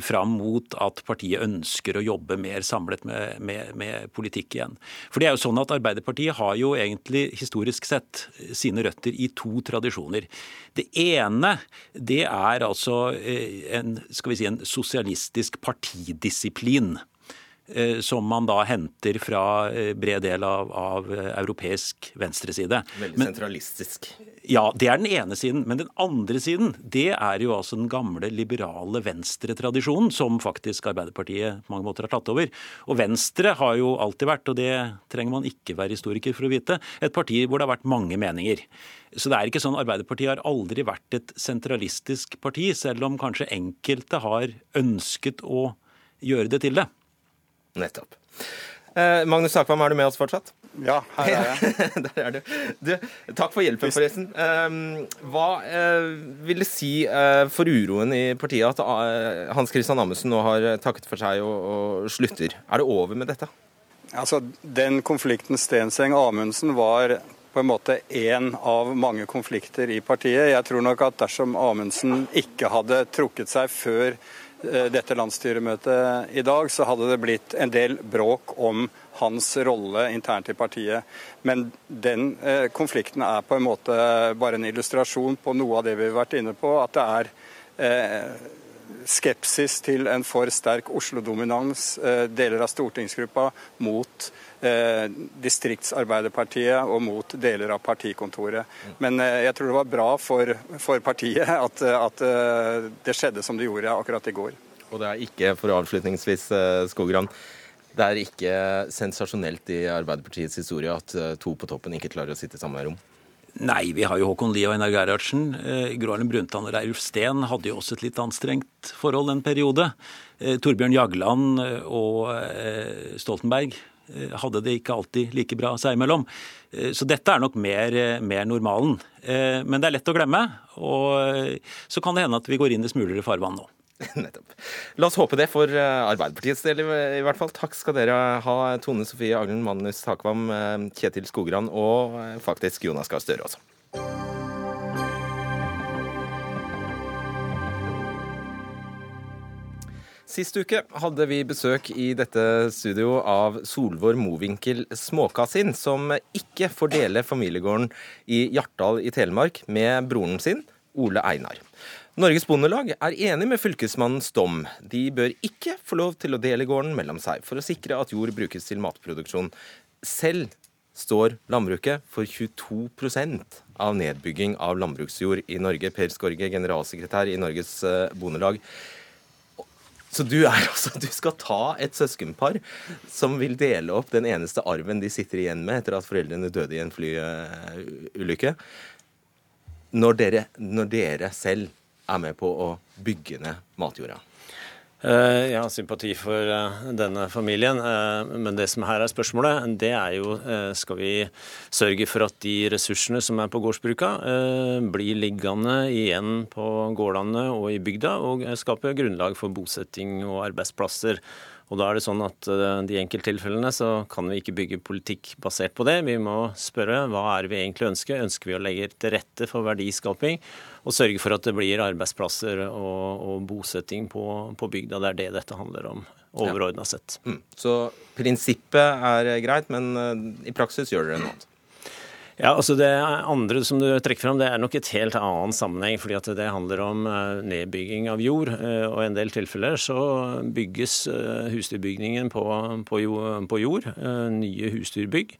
fram mot at partiet ønsker å jobbe mer samlet med, med, med politikk igjen. For det er jo sånn at Arbeiderpartiet har jo egentlig historisk sett sine røtter i to tradisjoner. Det ene det er altså eh, en, skal vi si, en sosialistisk partidisiplin. Eh, som man da henter fra eh, bred del av, av europeisk venstreside. Veldig Men, sentralistisk. Ja, det er den ene siden. Men den andre siden, det er jo altså den gamle liberale venstretradisjonen, som faktisk Arbeiderpartiet på mange måter har tatt over. Og Venstre har jo alltid vært, og det trenger man ikke være historiker for å vite, et parti hvor det har vært mange meninger. Så det er ikke sånn Arbeiderpartiet har aldri vært et sentralistisk parti, selv om kanskje enkelte har ønsket å gjøre det til det. Nettopp. Eh, Magnus Takvam, er du med oss fortsatt? Ja, her er jeg. Der er du. du. Takk for hjelpen, forresten. Eh, hva eh, vil det si eh, for uroen i partiet at eh, Hans Christian Amundsen nå har takket for seg og, og slutter? Er det over med dette? Altså, Den konflikten Stenseng-Amundsen var på en måte én av mange konflikter i partiet. Jeg tror nok at dersom Amundsen ikke hadde trukket seg før dette landsstyremøtet i dag, så hadde det blitt en del bråk om hans rolle internt i partiet. Men den eh, konflikten er på en måte bare en illustrasjon på noe av det vi har vært inne på. At det er eh, skepsis til en for sterk Oslo-dominans, eh, deler av stortingsgruppa, mot eh, distriktsarbeiderpartiet og mot deler av partikontoret. Men eh, jeg tror det var bra for, for partiet at, at, det skjedde som det gjorde akkurat i går. Og det er ikke, for avslutningsvis, Skogran, det er ikke sensasjonelt i Arbeiderpartiets historie at to på toppen ikke klarer å sitte i samme rom? Nei, vi har jo Håkon Lie og Einar Gerhardsen. Eh, Gro Harlem Brundtland og Reirulf Steen hadde jo også et litt anstrengt forhold en periode. Eh, Torbjørn Jagland eh, og Stoltenberg hadde det ikke alltid like bra seg imellom. Så dette er nok mer, mer, normalen. Men det er lett å glemme, og så kan det hende at vi går inn i smulere farvann nå. Nettopp. La oss håpe det for eh, Arbeiderpartiets del, i hvert fall. Takk skal dere ha, Tone Sofie Aglen, Magnus Takvam, eh, Kjetil Skogran og eh, faktisk Jonas Gahr Støre også. Sist uke hadde vi besøk i dette studio av Solvår Mowinckel Småkasin, som ikke får dele familiegården i Hjartdal i Telemark med broren sin, Ole Einar. Norges Bondelag er enig med fylkesmannens dom. De bør ikke få lov til å dele gården mellom seg for å sikre at jord brukes til matproduksjon. Selv står landbruket for 22% av nedbygging av landbruksjord i Norge. Per Skorge, generalsekretær i Norges eh, Bondelag. Så du altså, du skal ta et søskenpar som vil dele opp den eneste arven de sitter igjen med etter at foreldrene døde i en flyulykke. Når når dere selv er med på å bygge ned matjorda? Eh, jeg har sympati for eh, denne familien, eh, men det som her er spørsmålet, det er jo skal vi sørge for at de ressursene som er på gårdsbruka, blir liggende igjen på gårdene og i bygda, og skape grunnlag for bosetting og arbeidsplasser. Og da er det sånn at De enkelttilfellene så kan vi ikke bygge politikk basert på det. Vi må spørre hva er det vi egentlig ønsker. Ønsker vi å legge til rette for verdiskaping? og sørge for at det blir arbeidsplasser og, og bosetting på, på, bygda. Det er det dette handler om, overordna sett. Mm. Så prinsippet er greit, men eh, i praksis gjør dere noe annet? Ja, altså Det andre som du trekker fram, det er nok et helt annen sammenheng. fordi at det handler om eh, nedbygging av jord. Eh, og I en del tilfeller så bygges husdyrbygningen på, på jord. Nye husdyrbygg.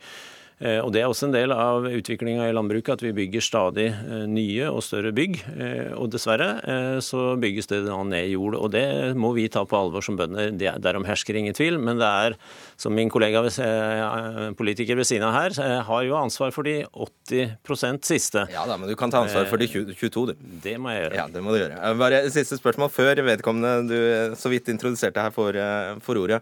Eh, og Det er også en del av utviklinga i landbruket at vi bygger stadig eh, nye og større bygg. Eh, og dessverre så bygges det da ned jord, og det må vi ta på alvor som bønder. Derom hersker ingen tvil, men det er, som min kollega politiker ved siden av her, har jo ansvar for de 80% siste. Ja da, men du kan ta ansvar for de 22, du. Det må jeg gjøre. Ja, det må du gjøre. Bare siste spørsmål før vedkommende du så vidt introduserte her for, for ordet.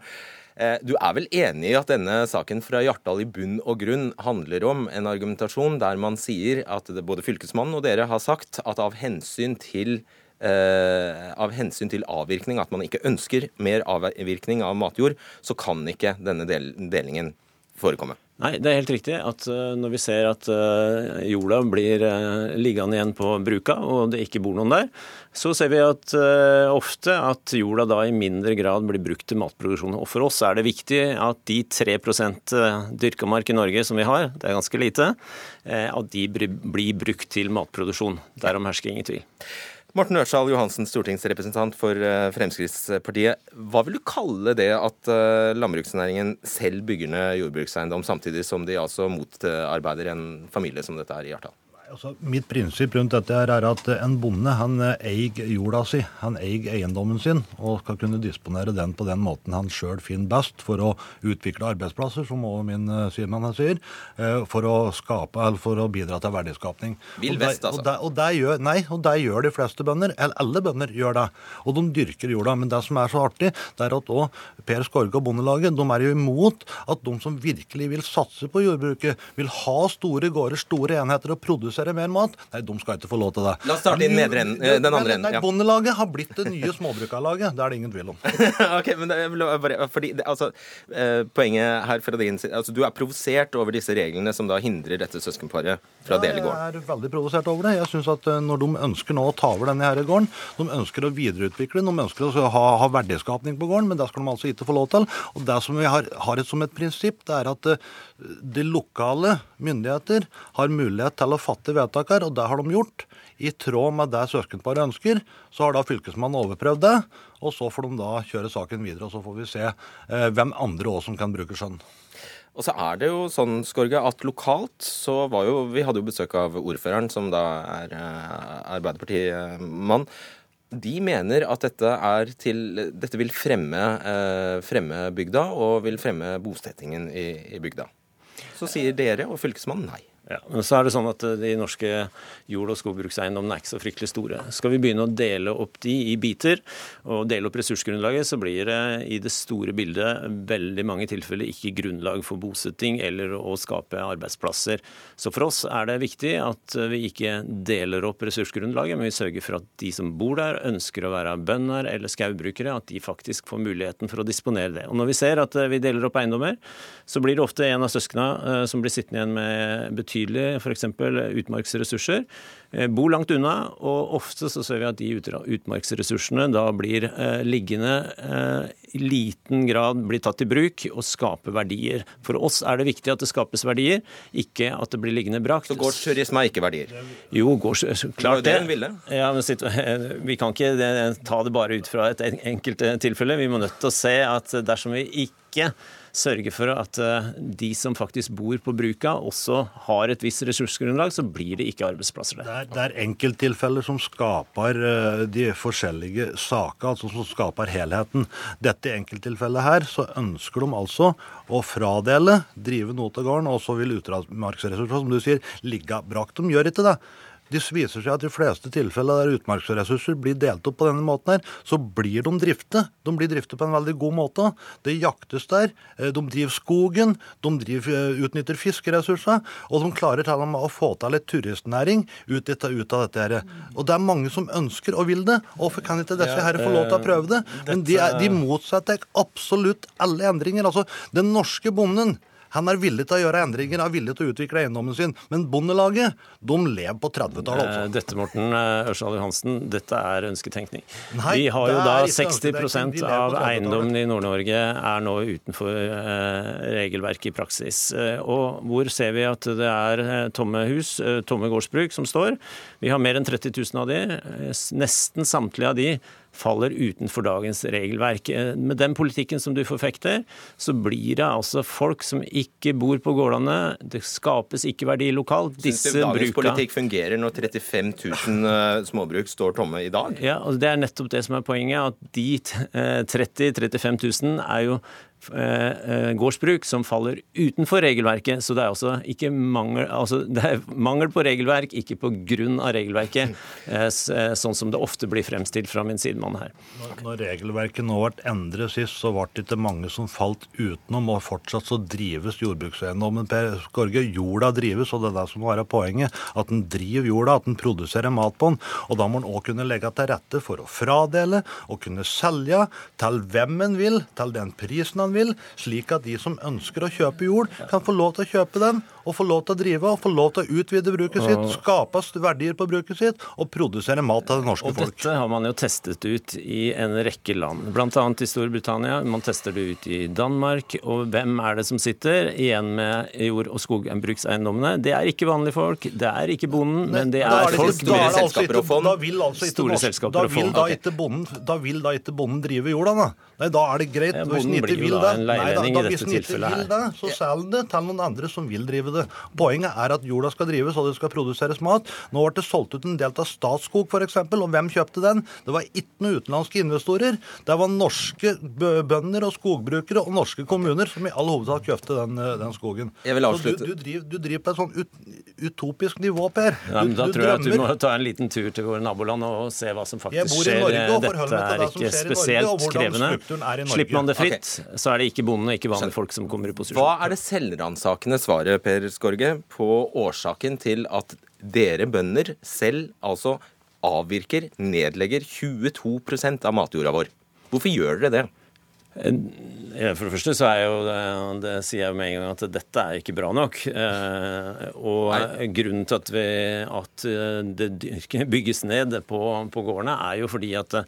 Eh, du er vel enig i at denne saken fra Hjartdal i bunn og grunn handler om en argumentasjon der man sier at både Fylkesmannen og dere har sagt at av hensyn til Uh, av hensyn til avvirkning, at man ikke ønsker mer avvirkning av matjord, så kan ikke denne del delingen forekomme. Nei, det er helt riktig at uh, når vi ser at uh, jorda blir uh, liggende igjen på bruka, og det ikke bor noen der, så ser vi at ofte at jorda da i mindre grad blir brukt til matproduksjon. Og for oss er det viktig at de 3 dyrka mark i Norge som vi har, det er ganske lite, at de blir brukt til matproduksjon. Derom hersker ingen tvil. Morten Ørsal Johansen, stortingsrepresentant for eh, Fremskrittspartiet. Hva vil du kalle det at eh, landbruksnæringen selv bygger ned jordbrukseiendom, samtidig som de altså motarbeider en familie som dette er i Hjartdal? Altså, mitt prinsipp rundt dette her er at en bonde han eh, eier jorda si, han eier eiendommen sin, og skal kunne disponere den på den måten han sjøl finner best for å utvikle arbeidsplasser, som også min uh, sidemann sier, uh, for å skape, eller for å bidra til verdiskapning. Vill vest, altså. Og det, og det gjør, nei, og det gjør de fleste bønder. Eller alle bønder gjør det. Og de dyrker jorda. Men det som er så artig, det er at òg Per Skorge og Bondelaget de er jo imot at de som virkelig vil satse på jordbruket, vil ha store gårder, store enheter og produsere produsere mer mat. Nei, de skal ikke få lov til det. La oss starte i den, eh, den andre enden. Nei, Bondelaget har blitt det nye småbrukarlaget. Det er det ingen tvil om. ok, men det, bare, fordi, altså, eh, Poenget her fra din side altså, Du er provosert over disse reglene som da hindrer dette søskenparet fra å dele gården? Jeg er veldig provosert over det. Jeg synes at eh, Når de ønsker nå å ta over denne her gården, de ønsker å videreutvikle de ønsker å ha, ha verdiskapning på gården, men det skal de altså ikke få lov til. Og Det som vi har, har et, som et prinsipp, det er at de lokale myndigheter har mulighet til å fatte vedtak her, og det har de gjort. I tråd med det søskenparet ønsker, så har da Fylkesmannen overprøvd det. Og så får de da kjøre saken videre, og så får vi se eh, hvem andre òg som kan bruke skjønn. Og så er det jo sånn, Skorge, at lokalt så var jo Vi hadde jo besøk av ordføreren, som da er eh, Arbeiderpartimann. De mener at dette, til, dette vil fremme, eh, fremme, bygda og vil fremme bosettingen i, i bygda. Så sier dere og fylkesmannen nei. Ja, men så er det sånn at eh, De norske jord- og skogbrukseiendommene er ikke så fryktelig store. Skal vi begynne å dele opp de i biter, og dele opp ressursgrunnlaget, så blir det i det store bildet veldig mange tilfeller ikke grunnlag for bosetting eller å skape arbeidsplasser. Så for oss er det viktig at vi ikke deler opp ressursgrunnlaget, men vi sørger for at de som bor der, ønsker å være bønder eller skaubrukere, at de faktisk får muligheten for å disponere det. Og Når vi ser at eh, vi deler opp eiendommer, så blir det ofte en av søskna eh, som blir sittende igjen med betydelig betydelig f.eks. utmarksressurser, Bo bor langt unna. Og ofte så ser vi at de utmarksressursene da blir eh, liggende eh, i liten grad blir tatt i bruk og skaper verdier. For oss er det viktig at det skapes verdier, ikke at det blir liggende brakt. Så gårdsturisme er ikke verdier? Jo, gårds, klart det. det. Ja, men vi kan ikke ta det bare ut fra et enkelt tilfelle. Vi må nødt til å se at dersom vi ikke sørge for at eh, de som faktisk bor på bruka, også har et visst ressursgrunnlag, så blir det ikke arbeidsplasser der. Det er, det er enkelttilfeller som skaper eh, de forskjellige saker, altså som skaper helheten. Dette enkelttilfellet her, så ønsker de altså å fradele, drive noe til gården, og så vil utmarksressurser, som du sier, ligge brakt. De gjør ikke det. Det viser seg at de fleste tilfeller der utmarksressurser blir delt opp på denne måten, her, så blir de driftet. De blir driftet på en veldig god måte. Det jaktes der. Eh, de driver skogen. De driver, eh, utnytter fiskeressurser. Og de klarer til og med å få til litt turistnæring ut, ut, av dette. her. Og det er mange som ønsker og vil det. Hvorfor kan ikke disse her få lov til å eh, prøve det? Men de, er, de motsetter absolutt alle endringer. Altså, den norske bonden han er villig til å gjøre endringer, er villig til å utvikle eiendommen sin. Men Bondelaget de lever på 30-tallet, altså. Eh, dette, Morten eh, Ørsal Johansen, dette er ønsketenkning. Nei, Vi har jo da 60% av eiendommen i Nord-Norge er nå utenfor eh, regelverket i praksis. Og hvor ser vi at det er tomme hus, tomme gårdsbruk som står? Vi har mer enn 30 000 av de. Nesten samtlige av de faller utenfor dagens regelverk. Med den politikken som du forfekter, så blir det altså folk som ikke bor på gårdene. Det skapes ikke verdi lokalt. Syns du dagens bruka... politikk fungerer når 35 000 eh, småbruk står tomme i dag? Ja, og Det er nettopp det som er poenget. At de 30 000-35 000 er jo Eh, eh, gårdsbruk som faller utenfor regelverket. Så det er også ikke mangel, altså det er mangel på regelverk, ikke pga. regelverket, eh, sånn som det ofte blir fremstilt fra min sidemann her. Når regelverket nå ble endret sist, så ble det ikke mange som falt utenom, og fortsatt så drives jordbrukseiendommen. Per Skorge, jorda drives, og det er det som må være poenget. At en driver jorda, at en produserer mat på den. Og da må en òg kunne legge til rette for å fradele og kunne selge til hvem en vil, til den prisen en vil, slik at de som ønsker å kjøpe jord, kan få lov til å kjøpe den og få lov til å drive og få lov til å utvide bruket sitt, skape verdier på bruket sitt og produsere mat til det norske og folk. Dette har man jo testet ut i en rekke land, bl.a. i Storbritannia. Man tester det ut i Danmark. Og hvem er det som sitter igjen med jord- og skogbrukseiendommene? Det er ikke vanlige folk, det er ikke bonden, men det er, folk med altså selskaper og fond. Da vil altså ikke, store. Da vil, da, bonden, da vil da ikke bonden drive jorda, da? Nei, da er det greit. Ja, hvis den ikke det, Nei, da, da, hvis den ikke vil det, så selger den det til noen andre som vil drive det. Poenget er at jorda skal drives, og det skal produseres mat. Nå ble det solgt ut en del av Statskog, f.eks., og hvem kjøpte den? Det var ikke noen utenlandske investorer. Det var norske bønder og skogbrukere og norske kommuner som i all hovedsak kjøpte den, den skogen. Jeg vil avslutte. Så du, du, driver, du, driver, på et sånn ut, utopisk nivå, Per. Ja, men da tror jeg at du må ta en liten tur til våre naboland og se hva som faktisk skjer. Dette er ikke spesielt krevende. Slipper man det fritt, okay. så er det ikke bonden og ikke vanlige folk som kommer i posisjon. Hva er det selvransakende svaret, Per Skorge, på årsaken til at dere bønder selv altså avvirker, nedlegger 22 av matjorda vår? Hvorfor gjør dere det? For det første så er jo det, det sier jeg med en gang at dette er ikke bra nok. Eh, og Nei. grunnen til at, vi, at det bygges ned på, på gårdene, er jo fordi at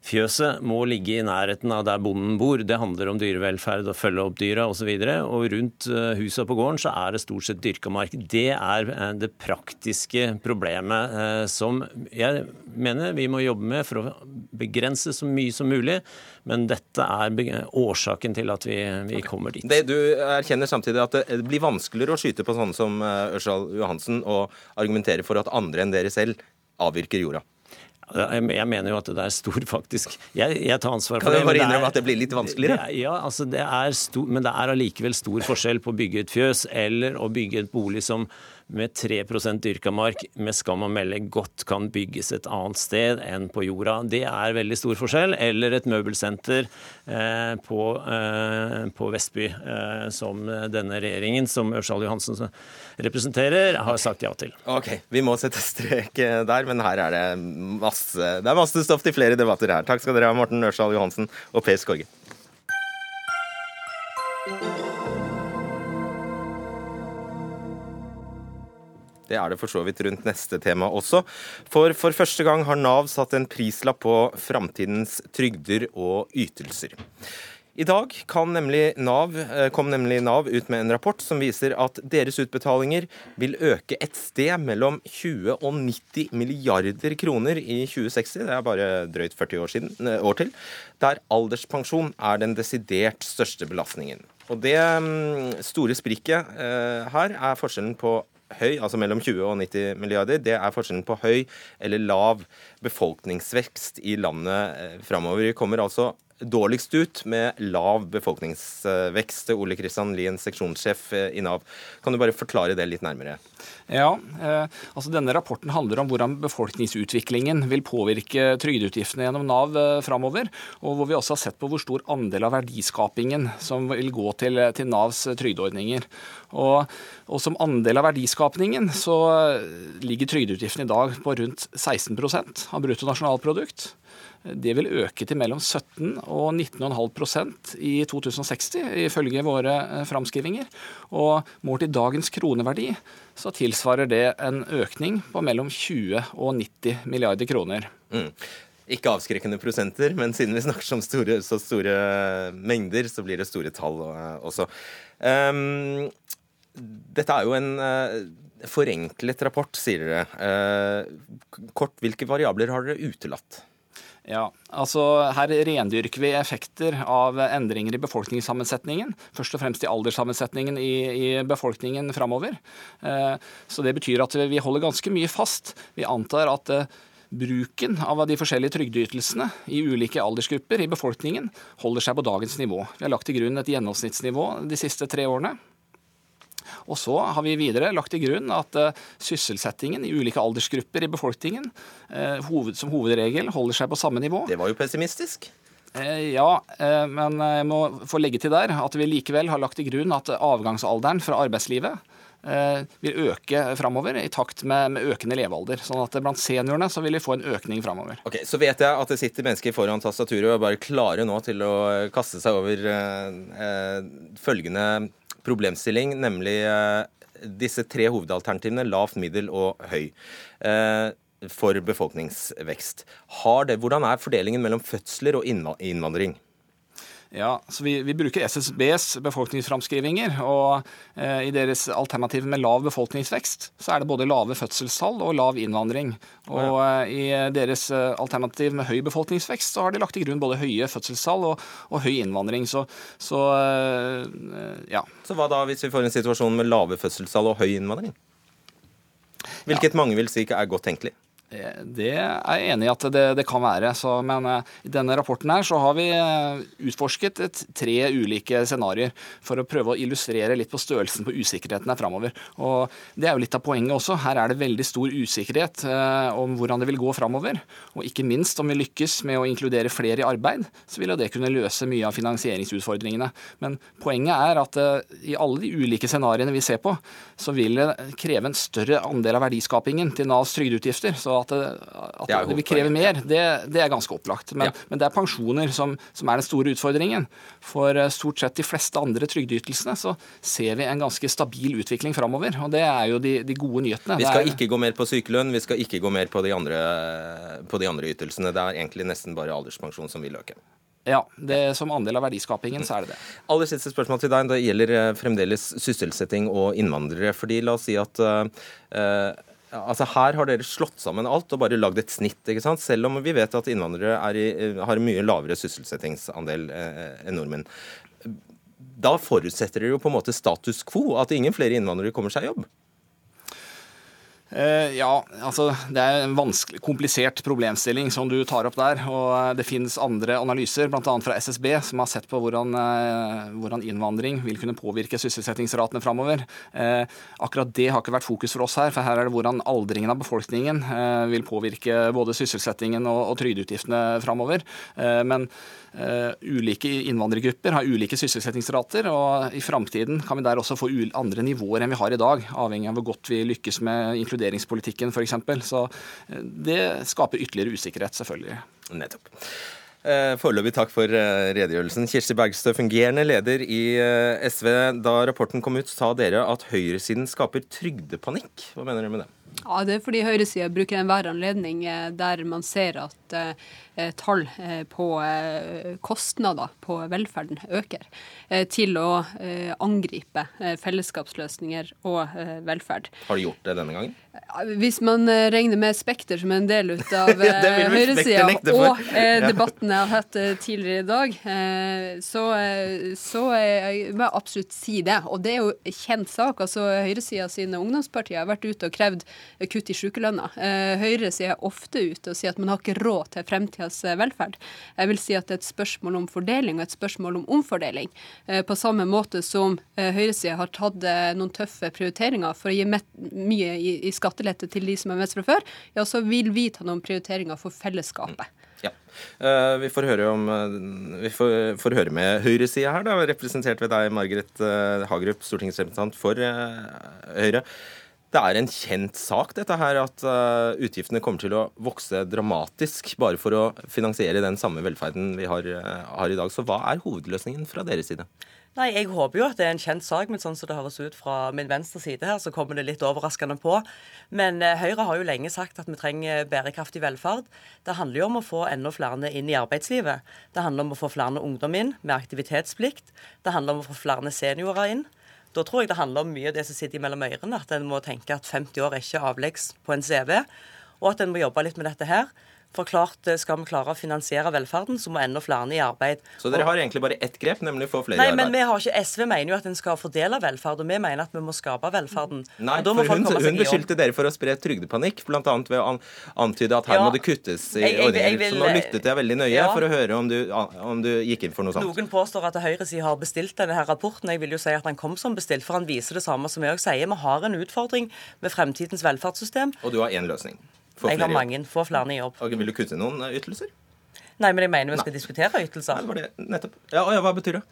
Fjøset må ligge i nærheten av der bonden bor. Det handler om dyrevelferd og følge opp dyra osv. Og, og rundt eh, huset på gården så er det stort sett dyrka mark. Det er eh, det praktiske problemet eh, som jeg mener vi må jobbe med for å begrense så mye som mulig. Men dette er årsaken til at vi, vi kommer dit. Det, du erkjenner samtidig at det blir vanskeligere å skyte på sånne som Ørsal Johansen og argumentere for at andre enn dere selv avvirker jorda? Jeg mener jo at det er stor, faktisk. Jeg, jeg tar ansvar for det. Kan du bare innrømme at det blir litt vanskeligere? Det, ja, altså det er stor, men det er allikevel stor forskjell på å bygge et fjøs eller å bygge et bolig som med 3 dyrka mark med skam å melde godt kan bygges et annet sted enn på jorda. Det er veldig stor forskjell. Eller et møbelsenter eh, på, eh, på, Vestby, eh, som denne regjeringen, som Ørsal Johansen representerer, har sagt ja til. Ok, Vi må sette strek eh, der, men her er det masse, det er masse stoff til flere debatter her. Takk skal dere ha, Morten Ørsal Johansen og Per Skorge. Det er det for så vidt rundt neste tema også. For for første gang har Nav satt en prislapp på framtidens trygder og ytelser. I dag nemlig NAV, eh, kom nemlig Nav ut med en rapport som viser at deres utbetalinger vil øke et sted mellom 20 og 90 milliarder kroner i 2060, det er bare drøyt 40 år, siden, eh, år til, der alderspensjon er den desidert største belastningen. Og Det mm, store sprikket eh, her er forskjellen på høy, altså mellom 20 og 90 milliarder, det er forskjellen på høy eller lav befolkningsvekst i landet eh, framover. Vi kommer altså dårligst ut med lav befolkningsvekst. Ole Kristian Lien, seksjonssjef eh, i Nav. Kan du bare forklare det litt nærmere? Ja, eh, altså Denne rapporten handler om hvordan befolkningsutviklingen vil påvirke trygdeutgiftene gjennom Nav eh, framover. Og hvor vi også har sett på hvor stor andel av verdiskapingen som vil gå til, til Navs trygdeordninger. Og, og, som andel av verdiskapningen så ligger trygdeutgiftene i dag på rundt 16% av bruttonasjonalprodukt. Det vil øke til mellom 17 og 19,5% i 2060, ifølge våre eh, framskrivinger. Og målt i dagens kroneverdi så tilsvarer det en økning på mellom 20 og 90 milliarder kroner. Mm. Ikke avskrekkende prosenter, men siden vi snakker om store, så store mengder, så blir det store tall eh, også. Um, dette er jo en uh, forenklet rapport, sier dere. Uh, kort, hvilke variabler har dere utelatt? Ja, altså Her rendyrker vi effekter av endringer i befolkningssammensetningen. Først og fremst i alderssammensetningen i, i befolkningen framover. Eh, så det betyr at vi holder ganske mye fast. Vi antar at eh, bruken av de forskjellige trygdeytelsene i ulike aldersgrupper i befolkningen holder seg på dagens nivå. Vi har lagt til grunn et gjennomsnittsnivå de siste tre årene. Og så har vi videre lagt til grunn at uh, sysselsettingen i ulike aldersgrupper i befolkningen uh, hoved, som hovedregel holder seg på samme nivå. Det var jo pessimistisk. Uh, ja, men jeg må få legge til der at vi likevel har lagt til grunn at avgangsalderen fra arbeidslivet vil øke framover i takt med, med, økende levealder. Sånn at blant seniorene så vil vi få en økning framover. Ok, Så vet jeg at det sitter mennesker foran tastaturet og er bare klare nå til å kaste seg over følgende problemstilling, nemlig eh, disse tre hovedalternativene lavt, middel og høy. Eh, for befolkningsvekst. Det, hvordan er fordelingen mellom fødsler og innvandring? Ja, så vi, vi, bruker SSBs befolkningsframskrivinger. og eh, I deres alternativ med lav befolkningsvekst så er det både lave fødselstall og lav innvandring. Og eh, I deres eh, alternativ med høy befolkningsvekst så har de lagt til grunn både høye fødselstall og, og høy innvandring. Så, så, eh, ja. Så hva da hvis vi får en situasjon med lave fødselstall og høy innvandring? Hvilket ja. mange vil si ikke er godt tenkelig? Eh, det er jeg enig i at det, det kan være. Så, men uh, i denne rapporten her så har vi uh, utforsket et, tre ulike scenarioer for å prøve å illustrere litt på størrelsen på usikkerheten her framover. Og det er jo litt av poenget også. Her er det veldig stor usikkerhet eh, om hvordan det vil gå framover. Og ikke minst om vi lykkes med å inkludere flere i arbeid, så vil jo det kunne løse mye av finansieringsutfordringene. Men poenget er at i alle de ulike scenarioene vi ser på, så vil det kreve en større andel av verdiskapingen til Navs trygdeutgifter. så at, det, at det, det vil kreve mer, det, det, er ganske opplagt. Men, ja. men det er pensjoner som, som, er den store utfordringen. For eh, stort sett de fleste andre trygdeytelsene så ser vi en ganske stabil utvikling framover. Og det er jo de, de gode nyhetene. Vi skal er, ikke gå mer på sykelønn, vi skal ikke gå mer på de, andre, på de andre ytelsene. Det er egentlig nesten bare alderspensjon som vil øke. Ja, det, som andel av verdiskapingen så er det det. Aller siste spørsmål til deg. Det gjelder eh, fremdeles sysselsetting og innvandrere. fordi La oss si at uh, altså Her har dere slått sammen alt og bare lagd et snitt, ikke sant? selv om vi vet at innvandrere i, eh, har mye lavere sysselsettingsandel eh, enn nordmenn. Da forutsetter dere jo på en måte status quo, at ingen flere innvandrere kommer seg i jobb. Eh, ja, altså det er en vanskelig, komplisert problemstilling som du tar opp der. og eh, Det finnes andre analyser, bl.a. fra SSB, som har sett på hvordan, eh, hvordan innvandring vil kunne påvirke sysselsettingsratene framover. Akkurat det har ikke vært fokus for oss her, for her er det hvordan aldringen av befolkningen vil påvirke både sysselsettingen og, og trygdeutgiftene framover. Men ulike innvandrergrupper har ulike sysselsettingsrater, og i framtiden kan vi der også få andre nivåer enn vi har i dag, avhengig av hvor godt vi lykkes med inkluderingspolitikken f.eks. Så uh, det skaper ytterligere usikkerhet, selvfølgelig. Nettopp. Uh, Foreløpig takk for redegjørelsen. Kirsti Bergstø, fungerende leder i SV. Da rapporten kom ut, sa dere at høyresiden skaper trygdepanikk. Hva mener dere med det? Ja, Det er fordi høyresida bruker enhver anledning der man ser at Eh, tall eh, på eh, kostnader på velferden øker, til å angripe fellesskapsløsninger og velferd. Har de gjort det denne gangen? Hvis man regner med Spekter som en del ut av høyresida, og debatten jeg har hatt tidligere i dag, så, så må jeg absolutt si det. Og det er jo kjent sak. altså Høyresida sine ungdomspartier har vært ute og krevd kutt i sykelønna. Høyresida er ofte ute og sier at man har ikke råd til fremtidas Eh, velferd. Jeg vil si at det er et spørsmål om fordeling og et spørsmål om omfordeling. Eh, på samme måte som eh, høyresida har tatt noen tøffe prioriteringer for å gi mye i skattelette til de som er mest fra før, ja, så vil vi ta noen prioriteringer for fellesskapet. Ja. Vi får høre, om, vi får, får høre med høyresida her, da, representert ved deg, Margaret Hagerup, stortingsrepresentant for Høyre. Det er en kjent sak dette her, at uh, utgiftene kommer til å vokse dramatisk bare for å finansiere den samme velferden vi har, uh, har, i dag. Så hva er hovedløsningen fra deres side? Nei, Jeg håper jo at det er en kjent sak, men sånn som det høres ut fra min venstre side her, så kommer det litt overraskende på. Men uh, Høyre har jo lenge sagt at vi trenger bærekraftig velferd. Det handler jo om å få enda flere inn i arbeidslivet. Det handler om å få flere ungdom inn med aktivitetsplikt. Det handler om å få flere seniorer inn. Da tror jeg det handler om mye av det som sitter mellom ørene. At en må tenke at 50 år er ikke avleggs på en CV, og at en må jobbe litt med dette her. For klart eh, skal vi klare å finansiere velferden, så må enda flere i arbeid. Så dere har egentlig bare ett grep, nemlig å få flere i arbeid? Nei, men vi har ikke, SV mener jo at en skal fordele velferd, og vi mener at vi må skape velferden. Nei, for folk hun, hun beskyldte dere for å spre trygdepanikk, bl.a. ved å an antyde at her Ja. må det kuttes i Jeg- jeg- jeg ordninger. vil- Så nå lyttet jeg veldig nøye Ja. for å høre om du, om du gikk inn for noe sånt. Noen påstår at høyresiden har bestilt denne her rapporten. Jeg vil jo si at han kom som bestilt, for han viser det samme som jeg også sier. Vi har en utfordring med fremtidens velferdssystem. Og du har én løsning. Få Jeg har mange. Få flere i jobb. Og vil du kutte noen eh, ytelser? Nei, men jeg mener vi skal diskutere ytelser. Nei, det var det. Nettopp. Ja, og ja, Hva betyr det?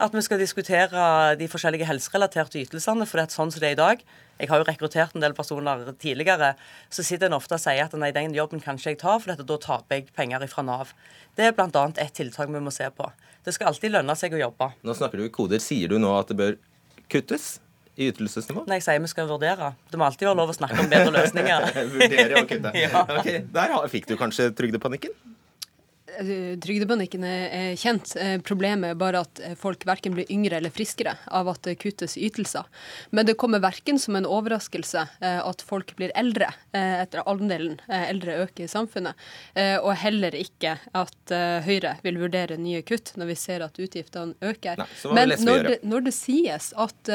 At vi skal diskutere de forskjellige helserelaterte ytelsene. For det er sånn som det er i dag Jeg har jo rekruttert en del personer tidligere. Så sitter en ofte og sier at nei, den jobben kan ikke jeg ta, for da taper jeg penger fra Nav. Det er bl.a. et tiltak vi må se på. Det skal alltid lønne seg å jobbe. Nå snakker du i koder. Sier du nå at det bør kuttes i ytelsesnivå? Nei, jeg sier vi skal vurdere. Det må alltid være lov å snakke om bedre løsninger. Vurdere og kutte. Ja. Ok, Der fikk du kanskje trygdepanikken? Eh, er er kjent. Eh, Problemet er bare at eh, folk verken blir yngre eller friskere av at det kuttes ytelser. Men det kommer verken som en overraskelse at folk blir eldre etter andelen eldre øker i samfunnet, og heller ikke at Høyre vil vurdere nye kutt når vi ser at utgiftene øker. Nei, Men når det, når det sies at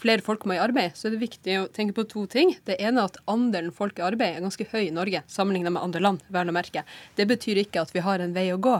flere folk må i arbeid, så er det viktig å tenke på to ting. Det ene er at andelen folk i arbeid er ganske høy i Norge, sammenlignet med andre land. vel å merke. Det betyr ikke at vi har en vei å gå.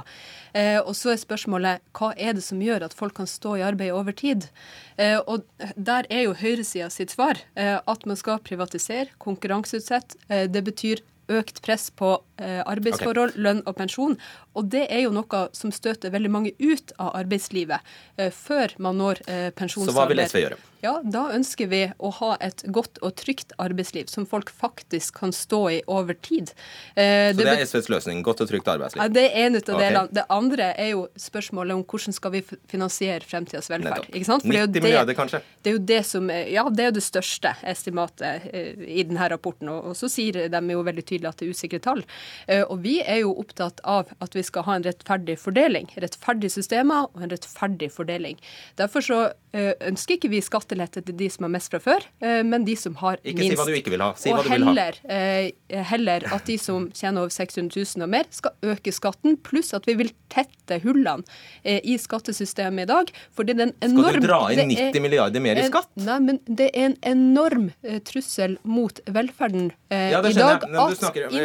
Eh, og så er spørsmålet hva er det som gjør at folk kan stå i arbeid over tid? Eh, og der er jo høyresida sitt svar eh, at man skal privatisere, konkurranseutsette. Eh, det betyr økt press på eh, arbeidsforhold, lønn og pensjon. Og det er jo noe som støter veldig mange ut av arbeidslivet eh, før man når eh, pensjonsalder. Så hva vil SV gjøre? Ja, Da ønsker vi å ha et godt og trygt arbeidsliv som folk faktisk kan stå i over tid. Så det er SVs løsning. Godt og trygt arbeidsliv. ja, Det er en ut av Ok. delene. Det andre er jo spørsmålet om hvordan skal vi finansiere fremtidas velferd. Ikke sant? For det er 90 milliarder, kanskje? Det er jo det som ja, det er jo det største estimatet i denne rapporten. Og så sier de jo veldig tydelig at det er usikre tall. Eh, og vi er jo opptatt av at vi skal ha en rettferdig fordeling. Rettferdige systemer og en rettferdig fordeling. Derfor så eh, ønsker ikke vi skattelette til de som har mest fra før, eh, men de som har Ikke si minst. hva du ikke vil ha. Si og hva du vil ha. heller, heller at de som tjener over 600 000 og mer, skal øke skatten, pluss at vi vil tette hullene i skattesystemet i dag. Fordi er enorm Skal du dra inn er 90 milliarder mer i en- skatt? Nei, men det er en enorm trussel mot velferden Ja, i dag at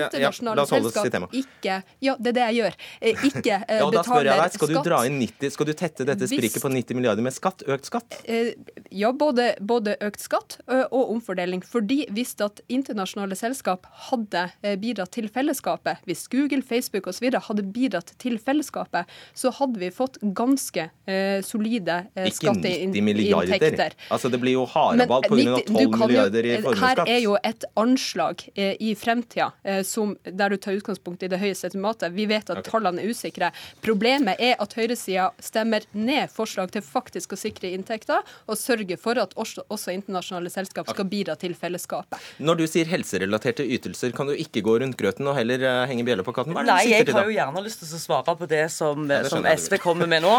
internasjonale oss holde oss til selskap temaet. ikke Ja, det er det jeg gjør. Eh, ikke eh, Ja, og da spør jeg betaler deg, Skal du skatt. dra inn 90, skal du tette dette Hvis- spriket på 90 milliarder med skatt? Økt skatt? Eh, Ja, både, både økt skatt og omfordeling. Fordi hvis at internasjonale selskap hadde bidratt til fellesskapet, hvis Google, Facebook osv. hadde bidratt til fellesskapet, så hadde vi fått ganske eh, solide eh, Ikke 90 milliarder. skatteinntekter. Altså Det blir jo eh, pga. 90 12 kan jo- milliarder i Her er jo et anslag eh, i fremtida der du tar utgangspunkt i det høyeste estimatet. Vi vet at tallene er usikre. Problemet er at høyresida stemmer ned forslag til faktisk å sikre inntekter, og sørge for at også, også internasjonale selskap skal bidra til fellesskapet. Når du sier helserelaterte ytelser, kan du ikke gå rundt grøten og heller eh, henge bjella på katten? Hva er det Nei, jeg har jo gjerne lyst til å svare på det som, Ja, det som SV kommer med nå.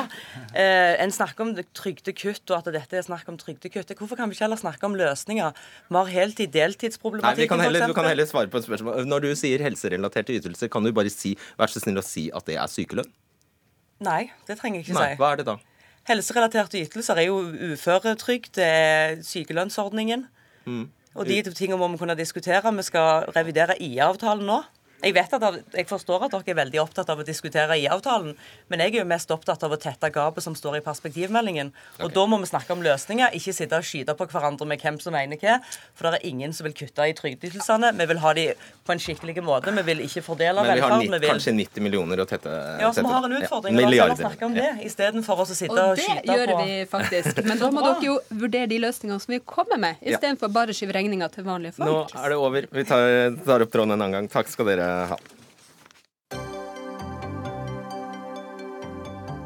Eh, en snakker om trygdekutt og at dette er snakk om trygdekutt. Hvorfor kan vi ikke heller snakke om løsninger? Vi har heltid-deltidsproblematikken, f.eks. heller, du kan heller svare på et spørsmål. Når du sier helserelaterte ytelser, kan du bare si, vær så snill å si at det er sykelønn? Nei, det trenger jeg ikke Nei, si. hva er det da? Helserelaterte ytelser er jo uføretrygd, det er sykelønnsordningen. Mm. Og de tingene må vi kunne diskutere. Vi skal revidere IA-avtalen nå. Jeg vet at jeg forstår at dere er veldig opptatt av å diskutere IA-avtalen, men jeg er jo mest opptatt av å tette gapet som står i perspektivmeldingen. Og da må vi snakke om løsninger, ikke sitte og skyte på hverandre med hvem som mener hva. For det er ingen som vil kutte i trygdeytelsene. Vi vil ha de på en skikkelig måte. Vi vil ikke fordele Men vi har velferd. nitt, vi vil... kanskje 90 millioner å tette. Ja, så vi har en utfordring. Ja, La oss milliarder. snakke om det istedenfor å sitte Og og det gjør på vi faktisk. Men da må dere jo vurdere de løsningene som vi kommer med, Ja. istedenfor bare å skyve regninga til vanlige Nå er det over. Vi tar, tar opp tråden en annen gang. Takk skal dere ha.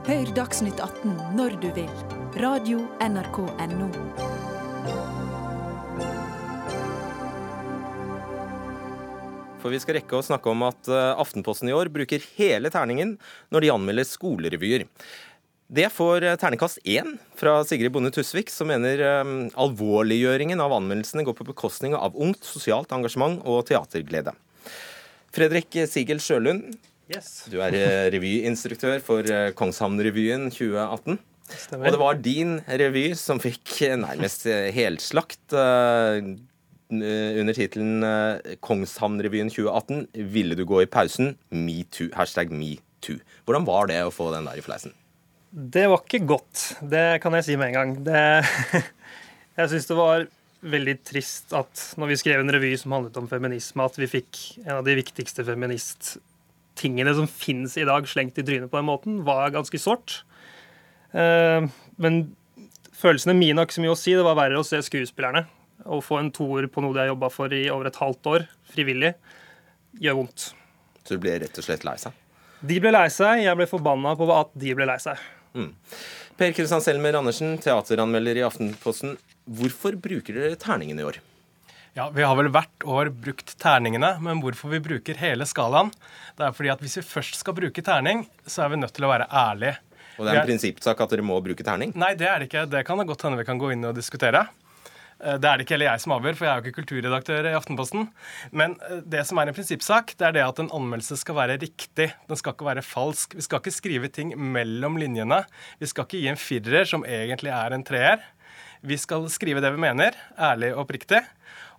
Hør Dagsnytt 18 når du vil. Radio NRK NO. For vi skal rekke å snakke om at eh, Aftenposten i år bruker hele terningen når de anmelder skolerevyer. Det får ternekast terningkast én fra Sigrid Bonde Tusvik, som mener eh, alvorliggjøringen av anmeldelsene går på bekostning av ungt, sosialt engasjement og teaterglede. Fredrik Sigel Sjølund, yes. du er eh, revyinstruktør for eh, Kongshamn-revyen 2018. Stemmer. Og det var din revy som fikk nærmest helslakt under tittelen Kongshamn-revyen 2018. Ville du gå i pausen? Metoo. Hashtag metoo. Hvordan var det å få den der i fleisen? Det var ikke godt. Det kan jeg si med en gang. Det, jeg syns det var veldig trist at når vi skrev en revy som handlet om feminisme, at vi fikk en av de viktigste feministtingene som finnes i dag, slengt i trynet på den måten, var ganske sårt. Eh, men følelsene mine har ikke så mye å si. Det var verre å se skuespillerne. Å få en toer på noe de har jobba for i over et halvt år, frivillig, gjør vondt. Så du ble rett og slett lei seg? De ble lei seg. Jeg ble forbanna på at de ble lei seg. Mm. Per Kristian Selmer Andersen, teateranmelder i Aftenposten. Hvorfor bruker dere terningene i år? Ja, Vi har vel hvert år brukt terningene, men hvorfor vi bruker hele skalaen, det er fordi at hvis vi først skal bruke terning, så er vi nødt til å være ærlige. Og det er en prinsippsak at dere må bruke terning? Nei, det er det ikke. Det kan det godt hende vi kan gå inn og diskutere. Eh, det er det ikke heller jeg som avgjør, for jeg er jo ikke kulturredaktør i Aftenposten. Men eh, det som er en prinsippsak, det er det at en anmeldelse skal være riktig. Den skal ikke være falsk. Vi skal ikke skrive ting mellom linjene. Vi skal ikke gi en firer som egentlig er en treer. Vi skal skrive det vi mener, ærlig og oppriktig.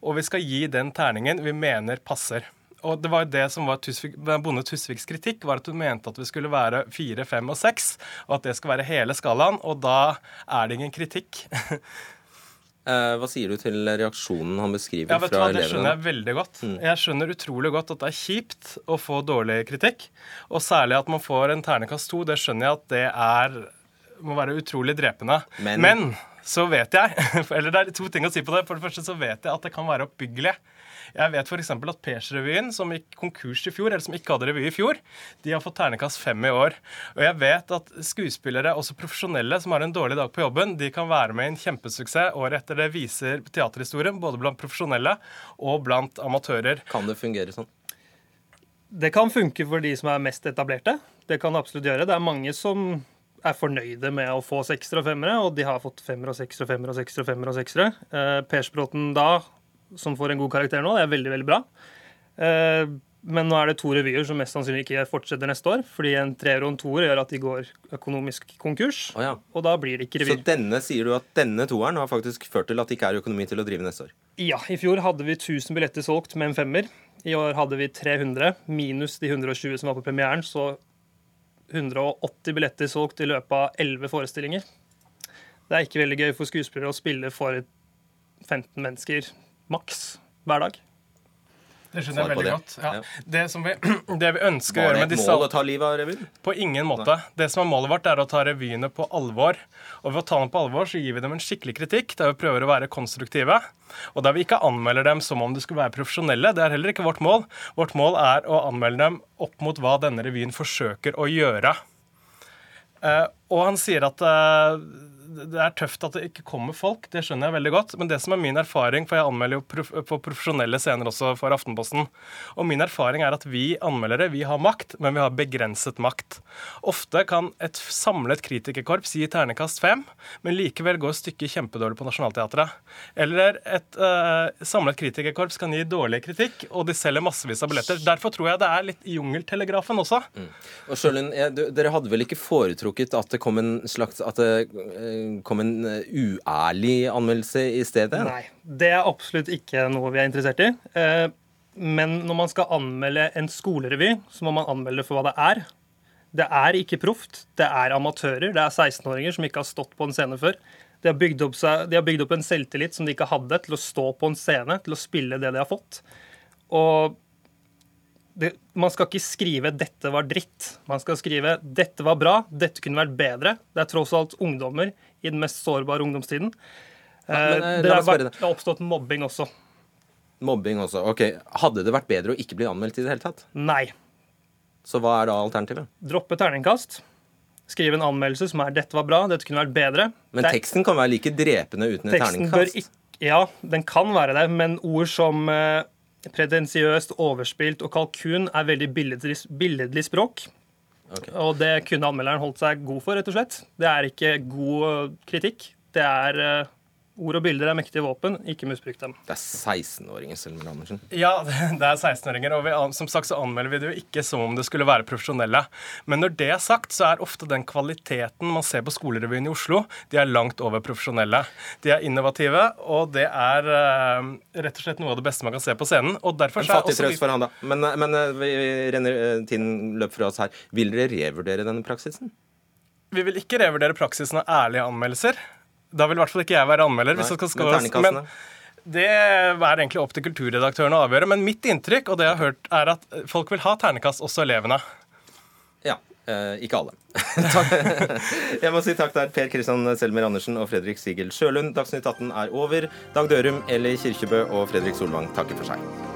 Og vi skal gi den terningen vi mener passer. Og det var jo det som var Tusvik, Bonde Tusviks kritikk, var at hun mente at vi skulle være fire, fem og seks, og at det skal være hele skalaen. Og da er det ingen kritikk. Eh, hva sier du til reaksjonen han beskriver ja, vet fra hva, elevene? Det skjønner jeg veldig godt. Mm. Jeg skjønner utrolig godt at det er kjipt å få dårlig kritikk. Og særlig at man får en ternekast to. Det skjønner jeg at det er, må være utrolig drepende. Men, Men så vet jeg Eller det er to ting å si på det. For det første så vet jeg at det kan være oppbyggelig. Jeg vet f.eks. at Pers-revyen, som gikk konkurs i fjor, eller som ikke hadde revy i fjor, de har fått ternekast fem i år. Og jeg vet at skuespillere, også profesjonelle, som har en dårlig dag på jobben, de kan være med i en kjempesuksess året etter det viser teaterhistorien, både blant profesjonelle og blant amatører. Kan det fungere sånn? Det kan funke for de som er mest etablerte. Det kan det absolutt gjøre. Det er mange som er fornøyde med å få seksere og femmere, og de har fått femmer og seksere og femmere og seksere og femmere og seksere. Eh, Persbråten da som får en god karakter nå. Det er veldig, veldig bra. Eh, men nå er det to revyer som mest sannsynlig ikke fortsetter neste år. Fordi en treer og en toer gjør at de går økonomisk konkurs. Oh, ja. Og da blir det ikke revyer. Så denne sier du at denne toeren har faktisk ført til at det ikke er økonomi til å drive neste år? Ja. I fjor hadde vi 1000 billetter solgt med en femmer. I år hadde vi 300, minus de 120 som var på premieren. Så 180 billetter solgt i løpet av 11 forestillinger. Det er ikke veldig gøy for skuespillere å spille for 15 mennesker maks hver dag. Det skjønner jeg veldig godt. Ja. Det, vi, det, vi, ønsker å gjøre med disse Var det et mål å ta livet av revyen? På ingen måte. Det som er målet vårt, er å ta revyene på alvor. Og ved å ta dem på alvor, så gir vi dem en skikkelig kritikk, der vi prøver å være konstruktive. Og der vi ikke anmelder dem som om de skulle være profesjonelle. Det er heller ikke vårt mål. Vårt mål er å anmelde dem opp mot hva denne revyen forsøker å gjøre. Uh, og han sier at uh, det er tøft at det ikke kommer folk, det skjønner jeg veldig godt. Men det som er min erfaring, for jeg anmelder jo på profesjonelle scener også for Aftenposten, og min erfaring er at vi anmeldere vi har makt, men vi har begrenset makt. Ofte kan et samlet kritikerkorps gi ternekast fem, men likevel gå stykket kjempedårlig på Nationaltheatret. Eller et uh, samlet kritikerkorps kan gi dårlig kritikk, og de selger massevis av billetter. Derfor tror jeg det er litt jungeltelegrafen også. Mm. Og Sjølund, dere hadde vel ikke foretrukket at det kom en slags at det, kom en eh, uærlig anmeldelse i stedet? Nei, det er absolutt ikke noe vi er interessert i. Eh, men når man skal anmelde en skolerevy, så må man anmelde for hva det er. Det er ikke proft. Det er amatører. Det er 16-åringer som ikke har stått på en scene før. De har, bygd opp seg, de har bygd opp en selvtillit som de ikke hadde, til å stå på en scene, til å spille det de har fått. Og det, man skal ikke skrive 'dette var dritt'. Man skal skrive 'dette var bra', 'dette kunne vært bedre'. Det er tross alt ungdommer i den mest sårbare ungdomstiden. Ja, men, eh, det, har vært, det har oppstått mobbing også. Mobbing også. Ok. Hadde det vært bedre å ikke bli anmeldt i det hele tatt? Nei. Så hva er da alternativet? Droppe terningkast. Skrive en anmeldelse som er 'dette var bra', 'dette kunne vært bedre'. Men teksten kan være like drepende uten et terningkast? Ikke, ja, den kan være det, men ord som eh, pretensiøst, overspilt og kalkun er veldig billedlig, billedlig språk. Okay. Og det kunne anmelderen holdt seg god for, rett og slett. Det er ikke god kritikk. Det er uh, Ord og bilder er mektige våpen, ikke misbruk dem. Det er 16-åringer, Selmer Andersen. Ja, det er 16-åringer, og vi, som sagt så anmelder vi det jo ikke som om det skulle være profesjonelle. Men når det er sagt, så er ofte den kvaliteten man ser på Skolerevyen i Oslo, de er langt over profesjonelle. De er innovative, og det er uh, rett og slett noe av det beste man kan se på scenen. og derfor En fattig trøst for han, da. Men, men vi renner tiden løp fra oss her. Vil dere revurdere denne praksisen? Vi vil ikke revurdere praksisen av ærlige anmeldelser. Da vil i hvert fall ikke jeg være anmelder. Nei, hvis skal men, men det er egentlig opp til kulturredaktøren å avgjøre. Men mitt inntrykk og det jeg har hørt, er at folk vil ha ternekast, også elevene. Ja. Eh, ikke alle. jeg må si takk der, Per Kristian Selmer Andersen og Fredrik Sigel Sjølund. Dagsnytt 18 er over. Dag Dørum, Eli Kirkebø og Fredrik Solvang takker for seg.